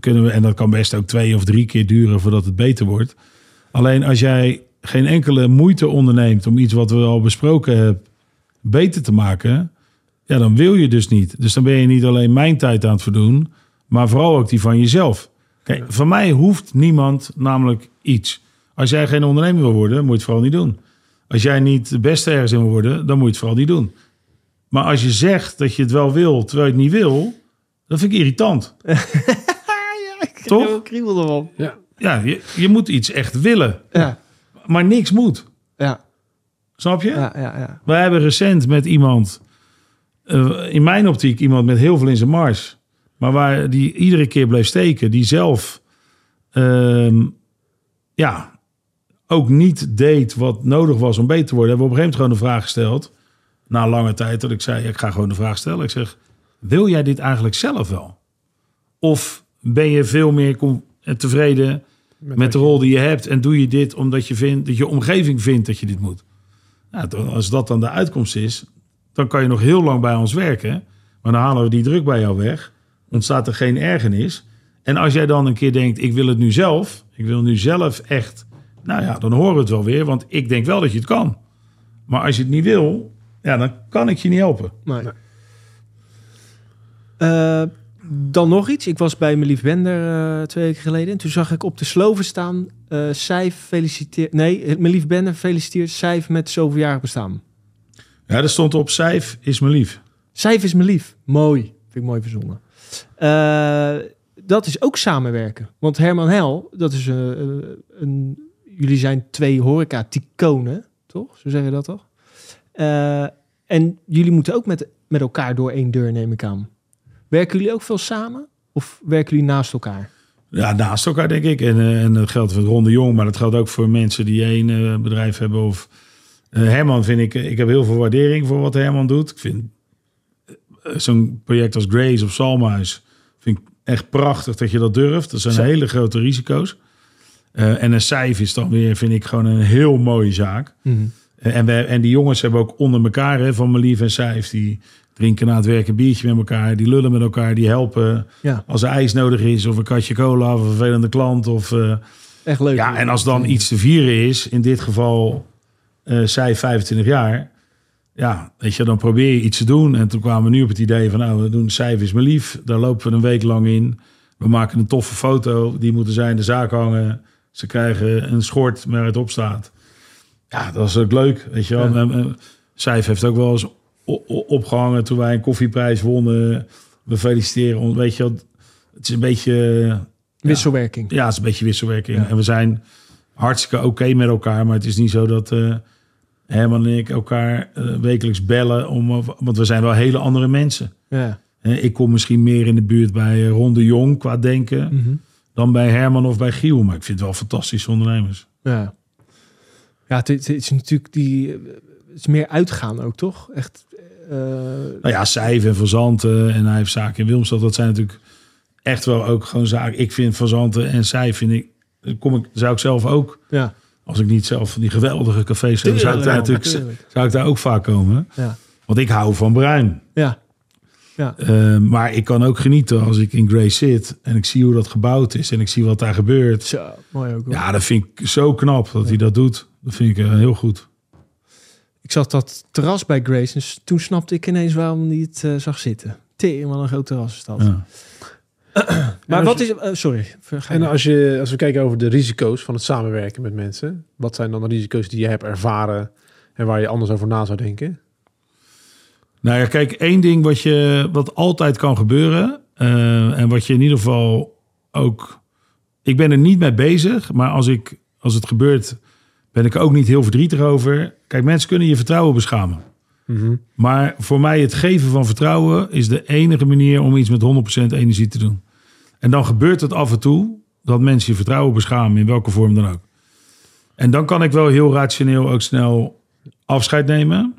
kunnen we, en dat kan best ook twee of drie keer duren voordat het beter wordt. Alleen als jij geen enkele moeite onderneemt om iets wat we al besproken hebben beter te maken, ja, dan wil je dus niet. Dus dan ben je niet alleen mijn tijd aan het verdoen, maar vooral ook die van jezelf. Kijk, van mij hoeft niemand namelijk iets. Als jij geen ondernemer wil worden, moet je het vooral niet doen. Als jij niet de beste ergens in wil worden, dan moet je het vooral niet doen. Maar als je zegt dat je het wel wil, terwijl je het niet wil, dat vind ik irritant. Toch? Ik kriebel ervan. Ja. Ja, je, je moet iets echt willen, Ja, maar niks moet. ja, Snap je? ja, ja, ja. Wij hebben recent met iemand, eh, in mijn optiek, iemand met heel veel in zijn mars. Maar waar die iedere keer bleef steken, die zelf ehm, ja, ook niet deed wat nodig was om beter te worden. Hebben we op een gegeven moment gewoon de vraag gesteld. Na lange tijd dat ik zei, ik ga gewoon de vraag stellen. Ik zeg, wil jij dit eigenlijk zelf wel? Of ben je veel meer com- tevreden met de rol die je hebt en doe je dit omdat je vindt dat je omgeving vindt dat je dit moet? Nou, als dat dan de uitkomst is, dan kan je nog heel lang bij ons werken. Maar dan halen we die druk bij jou weg. Ontstaat er geen ergernis. En als jij dan een keer denkt, ik wil het nu zelf. Ik wil nu zelf echt. Nou ja, dan horen we het wel weer. Want ik denk wel dat je het kan. Maar als je het niet wil, ja, dan kan ik je niet helpen. Nee. Eh, dan nog iets. Ik was bij mijn lief Bender eh, twee weken geleden. En toen zag ik op de sloven staan... eh Sijf feliciteert... Nee, mijn lief Bender feliciteert Sijf met zoveeljarig bestaan. Ja, er stond op cijf is me lief. Sijf is mijn lief. Mooi. Vind ik mooi verzonnen. Eh, dat is ook samenwerken. Want Herman Hel, dat is eh, eh, een... Jullie zijn twee horeca-ticonen, toch? Zo zeg je dat toch? En jullie moeten ook met, met elkaar door één deur, neem ik aan. Werken jullie ook veel samen? Of werken jullie naast elkaar? Ja, naast elkaar denk ik. En, en dat geldt voor Ronde Jong, maar dat geldt ook voor mensen die één bedrijf hebben. Of Herman vind ik, ik heb heel veel waardering voor wat Herman doet. Ik vind zo'n project als Grace of Salmhuis, vind ik echt prachtig dat je dat durft. Dat zijn Zo. hele grote risico's. Eh, en een cijf is dan weer, vind ik, gewoon een heel mooie zaak. Eh, En, we, en die jongens hebben ook onder elkaar, hè, van Melief en Cijf, die drinken na het werk een biertje met elkaar. Die lullen met elkaar, die helpen Ja, als er ijs nodig is, of een katje cola, of een vervelende klant. Of, eh, echt leuk. ja, en als dan iets te vieren is, in dit geval zij 25 jaar. Ja, weet je, dan probeer je iets te doen. En toen kwamen we nu op het idee van, nou, we doen Cijf is mijn lief. Daar lopen we een week lang in. We maken een toffe foto. Die moeten zij in de zaak hangen. Ze krijgen een schort waar het op staat. Ja, dat is ook leuk, weet je wel. Ja. Cijf heeft ook wel eens opgehangen toen wij een koffieprijs wonnen. We feliciteren, ons, weet je wel. Het is een beetje... Wisselwerking. Ja, het is een beetje wisselwerking. Ja. En we zijn hartstikke oké met elkaar. Maar het is niet zo dat eh, Herman en ik elkaar eh, wekelijks bellen. Om, want we zijn wel hele andere mensen. Ja. Eh, ik kom misschien meer in de buurt bij eh, Ron de Jong qua denken. Mhm. Dan bij Herman of bij Giel. Maar ik vind het wel fantastische ondernemers. Ja, ja het, het is natuurlijk die... Het is meer uitgaan ook, toch? Echt... eh, Nou ja, Cijf en Verzanten. En hij heeft zaken in Wilmstad. Dat zijn natuurlijk echt wel ook gewoon zaken. Ik vind Verzanten en Cijf vind ik... Kom ik, zou ik zelf ook, ja. Als ik niet zelf van die geweldige cafés heb, zou ik daar natuurlijk Tuurlijk. zou ik daar ook vaak komen. Ja. Want ik hou van bruin. Ja. Ja. Eh, maar ik kan ook genieten als ik in Grace zit en ik zie hoe dat gebouwd is en ik zie wat daar gebeurt. Zo, mooi ook. hoor. Ja, dat vind ik zo knap dat hij dat doet. Dat vind ik eh, heel goed. Ik zat dat terras bij Grace en toen snapte ik ineens waarom hij het eh, zag zitten. Tering, wat een groot terras is dat. Ja. Maar wat is... eh, sorry. En als, je, als we kijken over de risico's van het samenwerken met mensen, wat zijn dan de risico's die je hebt ervaren en waar je anders over na zou denken? Nou ja, kijk, één ding wat, je, wat altijd kan gebeuren eh, en wat je in ieder geval ook... Ik ben er niet mee bezig, maar als, ik, als het gebeurt ben ik er ook niet heel verdrietig over. Kijk, mensen kunnen je vertrouwen beschamen. Mhm. Maar voor mij het geven van vertrouwen is de enige manier om iets met 100% energie te doen. En dan gebeurt het af en toe dat mensen je vertrouwen beschamen, in welke vorm dan ook. En dan kan ik wel heel rationeel ook snel afscheid nemen.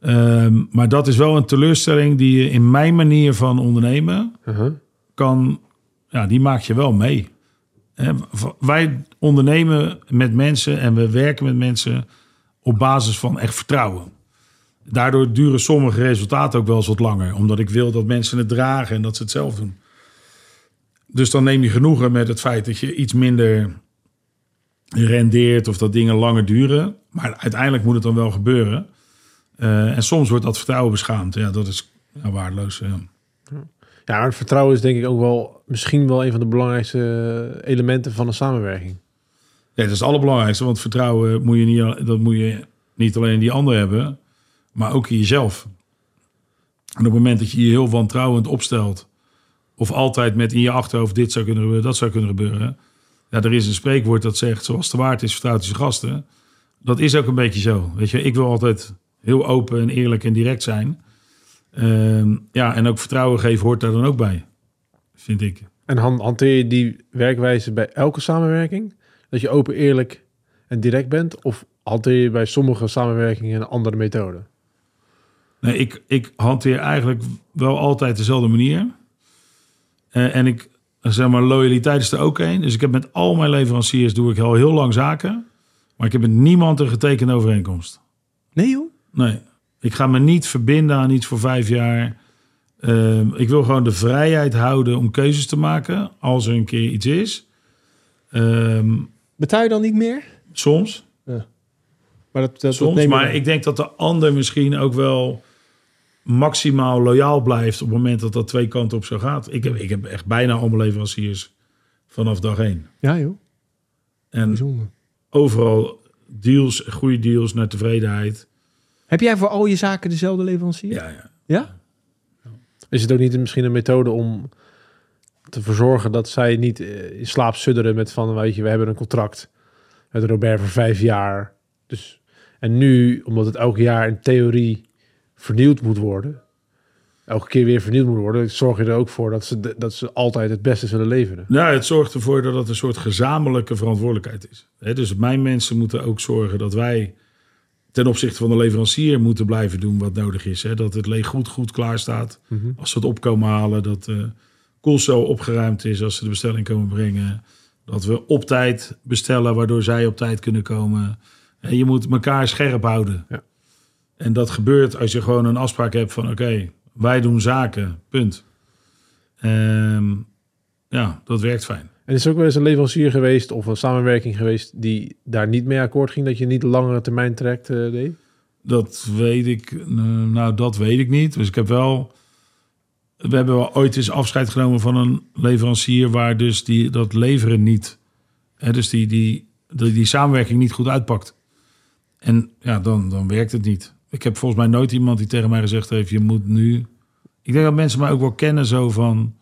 Ehm, maar dat is wel een teleurstelling die je in mijn manier van ondernemen Uh-huh. kan, ja, die maak je wel mee. Wij ondernemen met mensen en we werken met mensen op basis van echt vertrouwen. Daardoor duren sommige resultaten ook wel eens wat langer, omdat ik wil dat mensen het dragen en dat ze het zelf doen. Dus dan neem je genoegen met het feit dat je iets minder rendeert of dat dingen langer duren. Maar uiteindelijk moet het dan wel gebeuren. Eh, en soms wordt dat vertrouwen beschaamd. Ja, dat is ja, waardeloos. ja. Ja, maar vertrouwen is denk ik ook wel misschien wel een van de belangrijkste elementen van een samenwerking. Ja, dat is het allerbelangrijkste, want vertrouwen moet je niet, dat moet je niet alleen in die ander hebben, maar ook in jezelf. En op het moment dat je je heel wantrouwend opstelt, of altijd met in je achterhoofd dit zou kunnen gebeuren, dat zou kunnen gebeuren. Ja, er is een spreekwoord dat zegt, zoals de waard is, vertrouwt zijn gasten. Dat is ook een beetje zo. Weet je, ik wil altijd heel open en eerlijk en direct zijn. Ehm, ja, en ook vertrouwen geven hoort daar dan ook bij, vind ik. En han- hanteer je die werkwijze bij elke samenwerking? Dat je open, eerlijk en direct bent? Of hanteer je bij sommige samenwerkingen een andere methode? Nee, ik, ik hanteer eigenlijk wel altijd dezelfde manier. Eh, en ik, zeg maar, loyaliteit is er ook een. Dus ik heb met al mijn leveranciers doe ik al heel lang zaken. Maar ik heb met niemand een getekende overeenkomst. Nee joh? Nee, ik ga me niet verbinden aan iets voor vijf jaar. Ehm, ik wil gewoon de vrijheid houden om keuzes te maken als er een keer iets is. Ehm, Betaal je dan niet meer? soms. Maar dat, dat, Soms, maar ik denk dat de ander misschien ook wel maximaal loyaal blijft op het moment dat dat twee kanten op zo gaat. Ik heb, ik heb echt bijna al mijn leveranciers vanaf dag één. Ja joh, En bijzonder. overal deals, goede deals naar tevredenheid. Heb jij voor al je zaken dezelfde leverancier? Ja, ja. Ja? Is het ook niet misschien een methode om te verzorgen dat zij niet eh, in slaap sudderen met van, weet je, we hebben een contract met Robert voor vijf jaar. Dus, en nu, omdat het elk jaar in theorie vernieuwd moet worden, elke keer weer vernieuwd moet worden, zorg je er ook voor dat ze, de- dat ze altijd het beste zullen leveren. Nou, het zorgt ervoor dat het een soort gezamenlijke verantwoordelijkheid is. Dus mijn mensen moeten ook zorgen dat wij ten opzichte van de leverancier moeten blijven doen wat nodig is. Dat het leeg goed, goed klaar staat. Als ze het op komen halen, dat de koelcel opgeruimd is als ze de bestelling komen brengen. Dat we op tijd bestellen, waardoor zij op tijd kunnen komen. En je moet elkaar scherp houden. Ja. En dat gebeurt als je gewoon een afspraak hebt van... oké, wij doen zaken, punt. Ehm, ja, dat werkt fijn. En is er ook wel eens een leverancier geweest of een samenwerking geweest die daar niet mee akkoord ging, dat je niet langere termijn traject eh, deed? Dat weet ik. eh, Nou, dat weet ik niet. Dus ik heb wel. We hebben wel ooit eens afscheid genomen van een leverancier waar dus die, dat leveren niet. Hè, dus die, die, die, die samenwerking niet goed uitpakt. En ja, dan, dan werkt het niet. Ik heb volgens mij nooit iemand die tegen mij gezegd heeft: je moet nu. Ik denk dat mensen mij ook wel kennen zo van.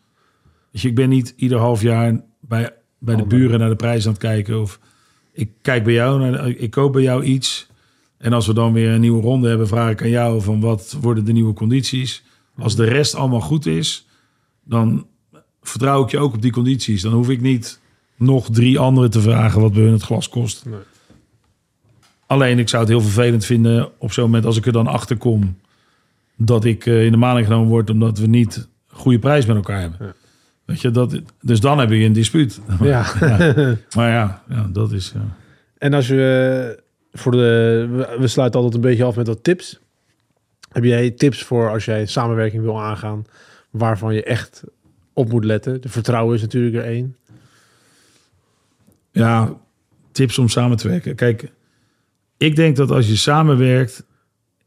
Ik ben niet ieder half jaar bij, bij de buren naar de prijs aan het kijken. Of ik kijk bij jou, naar, ik koop bij jou iets. En als we dan weer een nieuwe ronde hebben, vraag ik aan jou van wat worden de nieuwe condities. Als de rest allemaal goed is, dan vertrouw ik je ook op die condities. Dan hoef ik niet nog drie anderen te vragen wat bij hun het glas kost. Nee. Alleen ik zou het heel vervelend vinden op zo'n moment als ik er dan achter kom dat ik eh, in de maling genomen word omdat we niet goede prijs met elkaar hebben. Ja. Weet je, dat, dus dan heb je een dispuut. Ja. Maar ja, ja dat is. Ja. En als je voor de, we- we sluiten altijd een beetje af met wat tips. Heb jij tips voor als jij samenwerking wil aangaan, waarvan je echt op moet letten? De vertrouwen is natuurlijk er één. Ja, tips om samen te werken. Kijk, ik denk dat als je samenwerkt,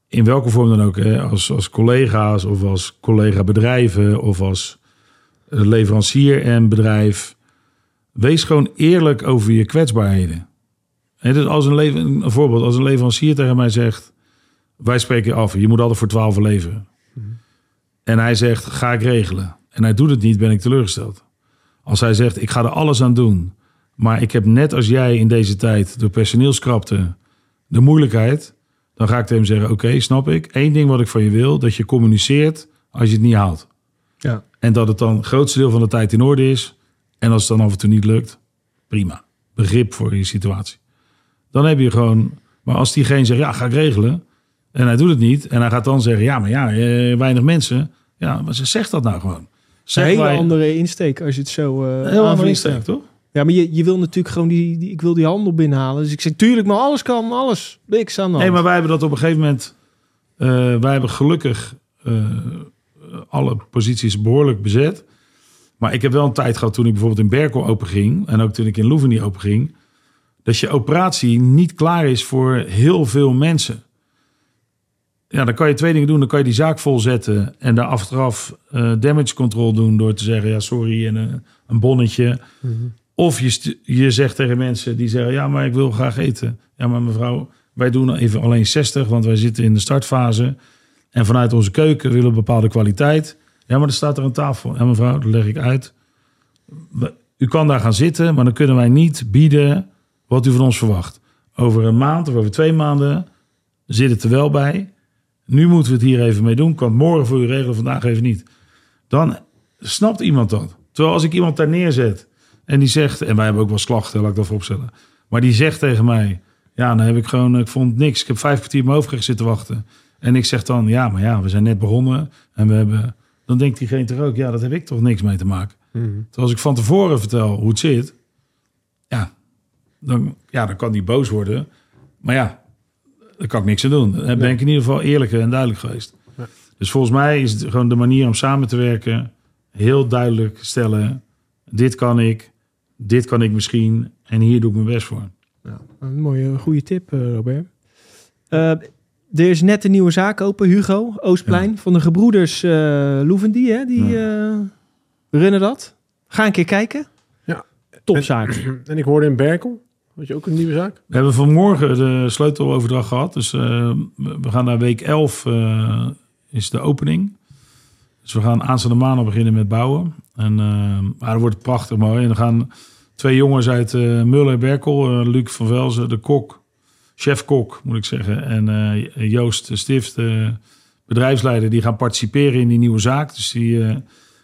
in welke vorm dan ook, hè, als, als collega's of als collega bedrijven of als eh, leverancier en bedrijf, wees gewoon eerlijk over je kwetsbaarheden. Hè, dus als een, leven, een voorbeeld, als een leverancier tegen mij zegt, wij spreken af, je moet altijd voor 12 leveren. En hij zegt, ga ik regelen. En hij doet het niet, ben ik teleurgesteld. Als hij zegt, ik ga er alles aan doen. Maar ik heb net als jij in deze tijd door personeelskrapte de moeilijkheid. Dan ga ik tegen hem zeggen, oké, snap ik. Eén ding wat ik van je wil, dat je communiceert als je het niet haalt. Ja. En dat het dan het grootste deel van de tijd in orde is. En als het dan af en toe niet lukt, prima. Begrip voor je situatie. Dan heb je gewoon... Maar als diegene zegt, ja, ga ik regelen. En hij doet het niet. En hij gaat dan zeggen, ja, maar ja, eh, weinig mensen. Ja, maar ze zegt dat nou gewoon. Een Zeg hele wij- andere insteek als je het zo eh Heel andere insteek, toch? Ja, maar je, je wil natuurlijk gewoon die, die... Ik wil die handel binnenhalen. Dus ik zeg, tuurlijk, maar alles kan, alles. Niks aan de Nee, maar wij hebben dat op een gegeven moment. eh, wij hebben gelukkig eh, alle posities behoorlijk bezet. Maar ik heb wel een tijd gehad toen ik bijvoorbeeld in Berkel open ging. En ook toen ik in Loevenie open ging. Dat je operatie niet klaar is voor heel veel mensen. Ja, dan kan je twee dingen doen. Dan kan je die zaak volzetten en daar achteraf eh, damage control doen door te zeggen: ja, sorry, en een, een bonnetje. Of je, je zegt tegen mensen die zeggen: Ja, maar ik wil graag eten. Ja, maar mevrouw, wij doen even alleen 60, want wij zitten in de startfase. En vanuit onze keuken willen we bepaalde kwaliteit. Ja, maar er staat er een tafel. Ja, mevrouw, dat leg ik uit. U kan daar gaan zitten, maar dan kunnen wij niet bieden wat u van ons verwacht. Over een maand of over twee maanden zit het er wel bij. Nu moeten we het hier even mee doen. Kan morgen voor u regelen, vandaag even niet. Dan snapt iemand dat. Terwijl als ik iemand daar neerzet en die zegt, en wij hebben ook wel slachten, laat ik dat vooropstellen. Maar die zegt tegen mij, ja, dan heb ik gewoon, ik vond niks. Ik heb vijf kwartier op mijn hoofdgerecht zitten wachten. En ik zeg dan, ja, maar ja, we zijn net begonnen en we hebben, dan denkt diegene toch ook, ja, dat heb ik toch niks mee te maken. Terwijl als ik van tevoren vertel hoe het zit, ja, dan, ja, dan kan die boos worden. Maar ja, daar kan ik niks aan doen. Dan ben ik in ieder geval eerlijk en duidelijk geweest. Ja. Dus volgens mij is het gewoon de manier om samen te werken. Heel duidelijk stellen. Dit kan ik. Dit kan ik misschien. En hier doe ik mijn best voor. Ja, een mooie, goede tip, eh, Robert. Eh, er is net een nieuwe zaak open, Hugo, Oostplein, van de gebroeders eh Loevendi, hè? Die eh, runnen dat. Ga een keer kijken. Ja. Topzaak. En ik hoorde in Berkel, had je ook een nieuwe zaak? We hebben vanmorgen de sleuteloverdracht gehad. Dus eh, we gaan naar week 11 eh, is de opening. Dus we gaan aanstaande maandag beginnen met bouwen. En eh, maar dat wordt prachtig mooi. En dan gaan twee jongens uit eh Muller en Berkel, eh, Luc van Velzen, de kok, chef-kok moet ik zeggen. En eh, Joost Stift, eh, bedrijfsleider, die gaan participeren in die nieuwe zaak. Dus die eh,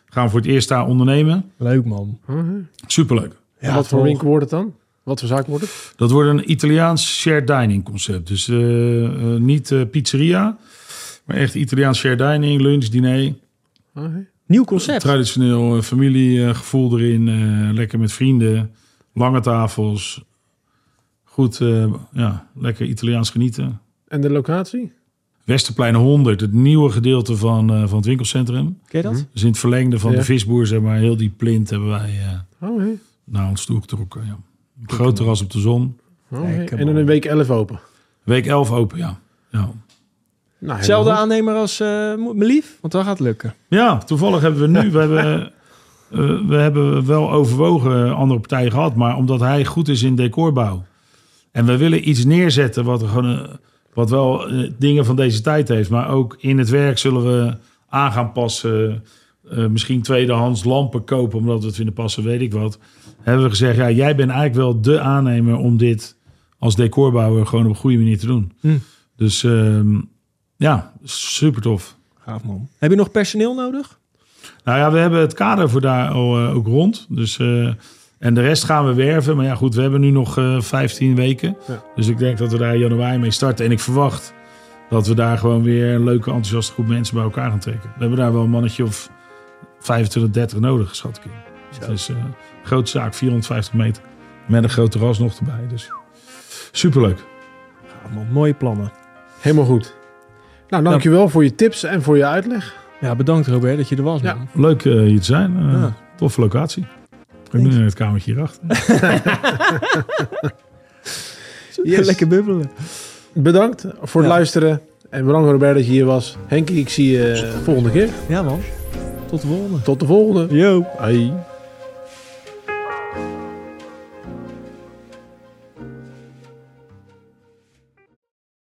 gaan voor het eerst daar ondernemen. Leuk, man. Superleuk. en wat voor winkel wordt het dan? Wat voor zaak wordt het? Dat wordt een Italiaans shared dining concept. Dus niet eh, pizzeria, maar echt Italiaans shared dining, lunch, diner. Nieuw concept. Traditioneel eh, familiegevoel erin, eh, lekker met vrienden, lange tafels. Goed, eh, ja, lekker Italiaans genieten. En de locatie? Westerplein 100, het nieuwe gedeelte van, eh, van het winkelcentrum. Ken je dat? Dus in het verlengde van Ja. de visboer, zeg maar, heel die plint hebben wij eh, Oh, hey. naar ons toe getrokken. Ja. Groot terras op de zon. Oh, hey. En dan in week 11 open. Week 11 open, ja. ja. Nou, Zelfde aannemer als eh mijn lief, want dat gaat lukken. Ja, toevallig hebben we nu. We hebben, eh, we hebben wel overwogen andere partijen gehad. Maar omdat hij goed is in decorbouw. En we willen iets neerzetten wat, gewoon, eh, wat wel eh, dingen van deze tijd heeft. Maar ook in het werk zullen we aan gaan passen. Eh, misschien tweedehands lampen kopen omdat we het vinden passen, weet ik wat. Hebben we gezegd, ja, jij bent eigenlijk wel de aannemer om dit als decorbouwer gewoon op een goede manier te doen. Hm. Dus ehm, ja, super tof. Gaaf, man. Heb je nog personeel nodig? Nou ja, we hebben het kader voor daar al, eh, ook rond. Dus, eh, en de rest gaan we werven. Maar ja, goed, we hebben nu nog eh 15 weken. Ja. Dus ik denk dat we daar in januari mee starten. En ik verwacht dat we daar gewoon weer een leuke, enthousiaste groep mensen bij elkaar gaan trekken. We hebben daar wel een mannetje of 25, 30 nodig, schat ik in. Het is eh, een grote zaak, 450 meter. Met een groot terras nog erbij. Dus superleuk. Gaaf, man. Mooie plannen. Helemaal goed. Nou, dankjewel voor je tips en voor je uitleg. Ja, bedankt Robert dat je er was, Ja. man. Leuk eh, hier te zijn. Eh, Ja. Toffe locatie. Ik nu in het kamertje hierachter. Yes. Lekker bubbelen. Bedankt voor het Ja. luisteren. En bedankt Robert dat je hier was. Henkie, ik zie je volgende keer. Ja, man. Tot de volgende. Tot de volgende. Yo. Hoi.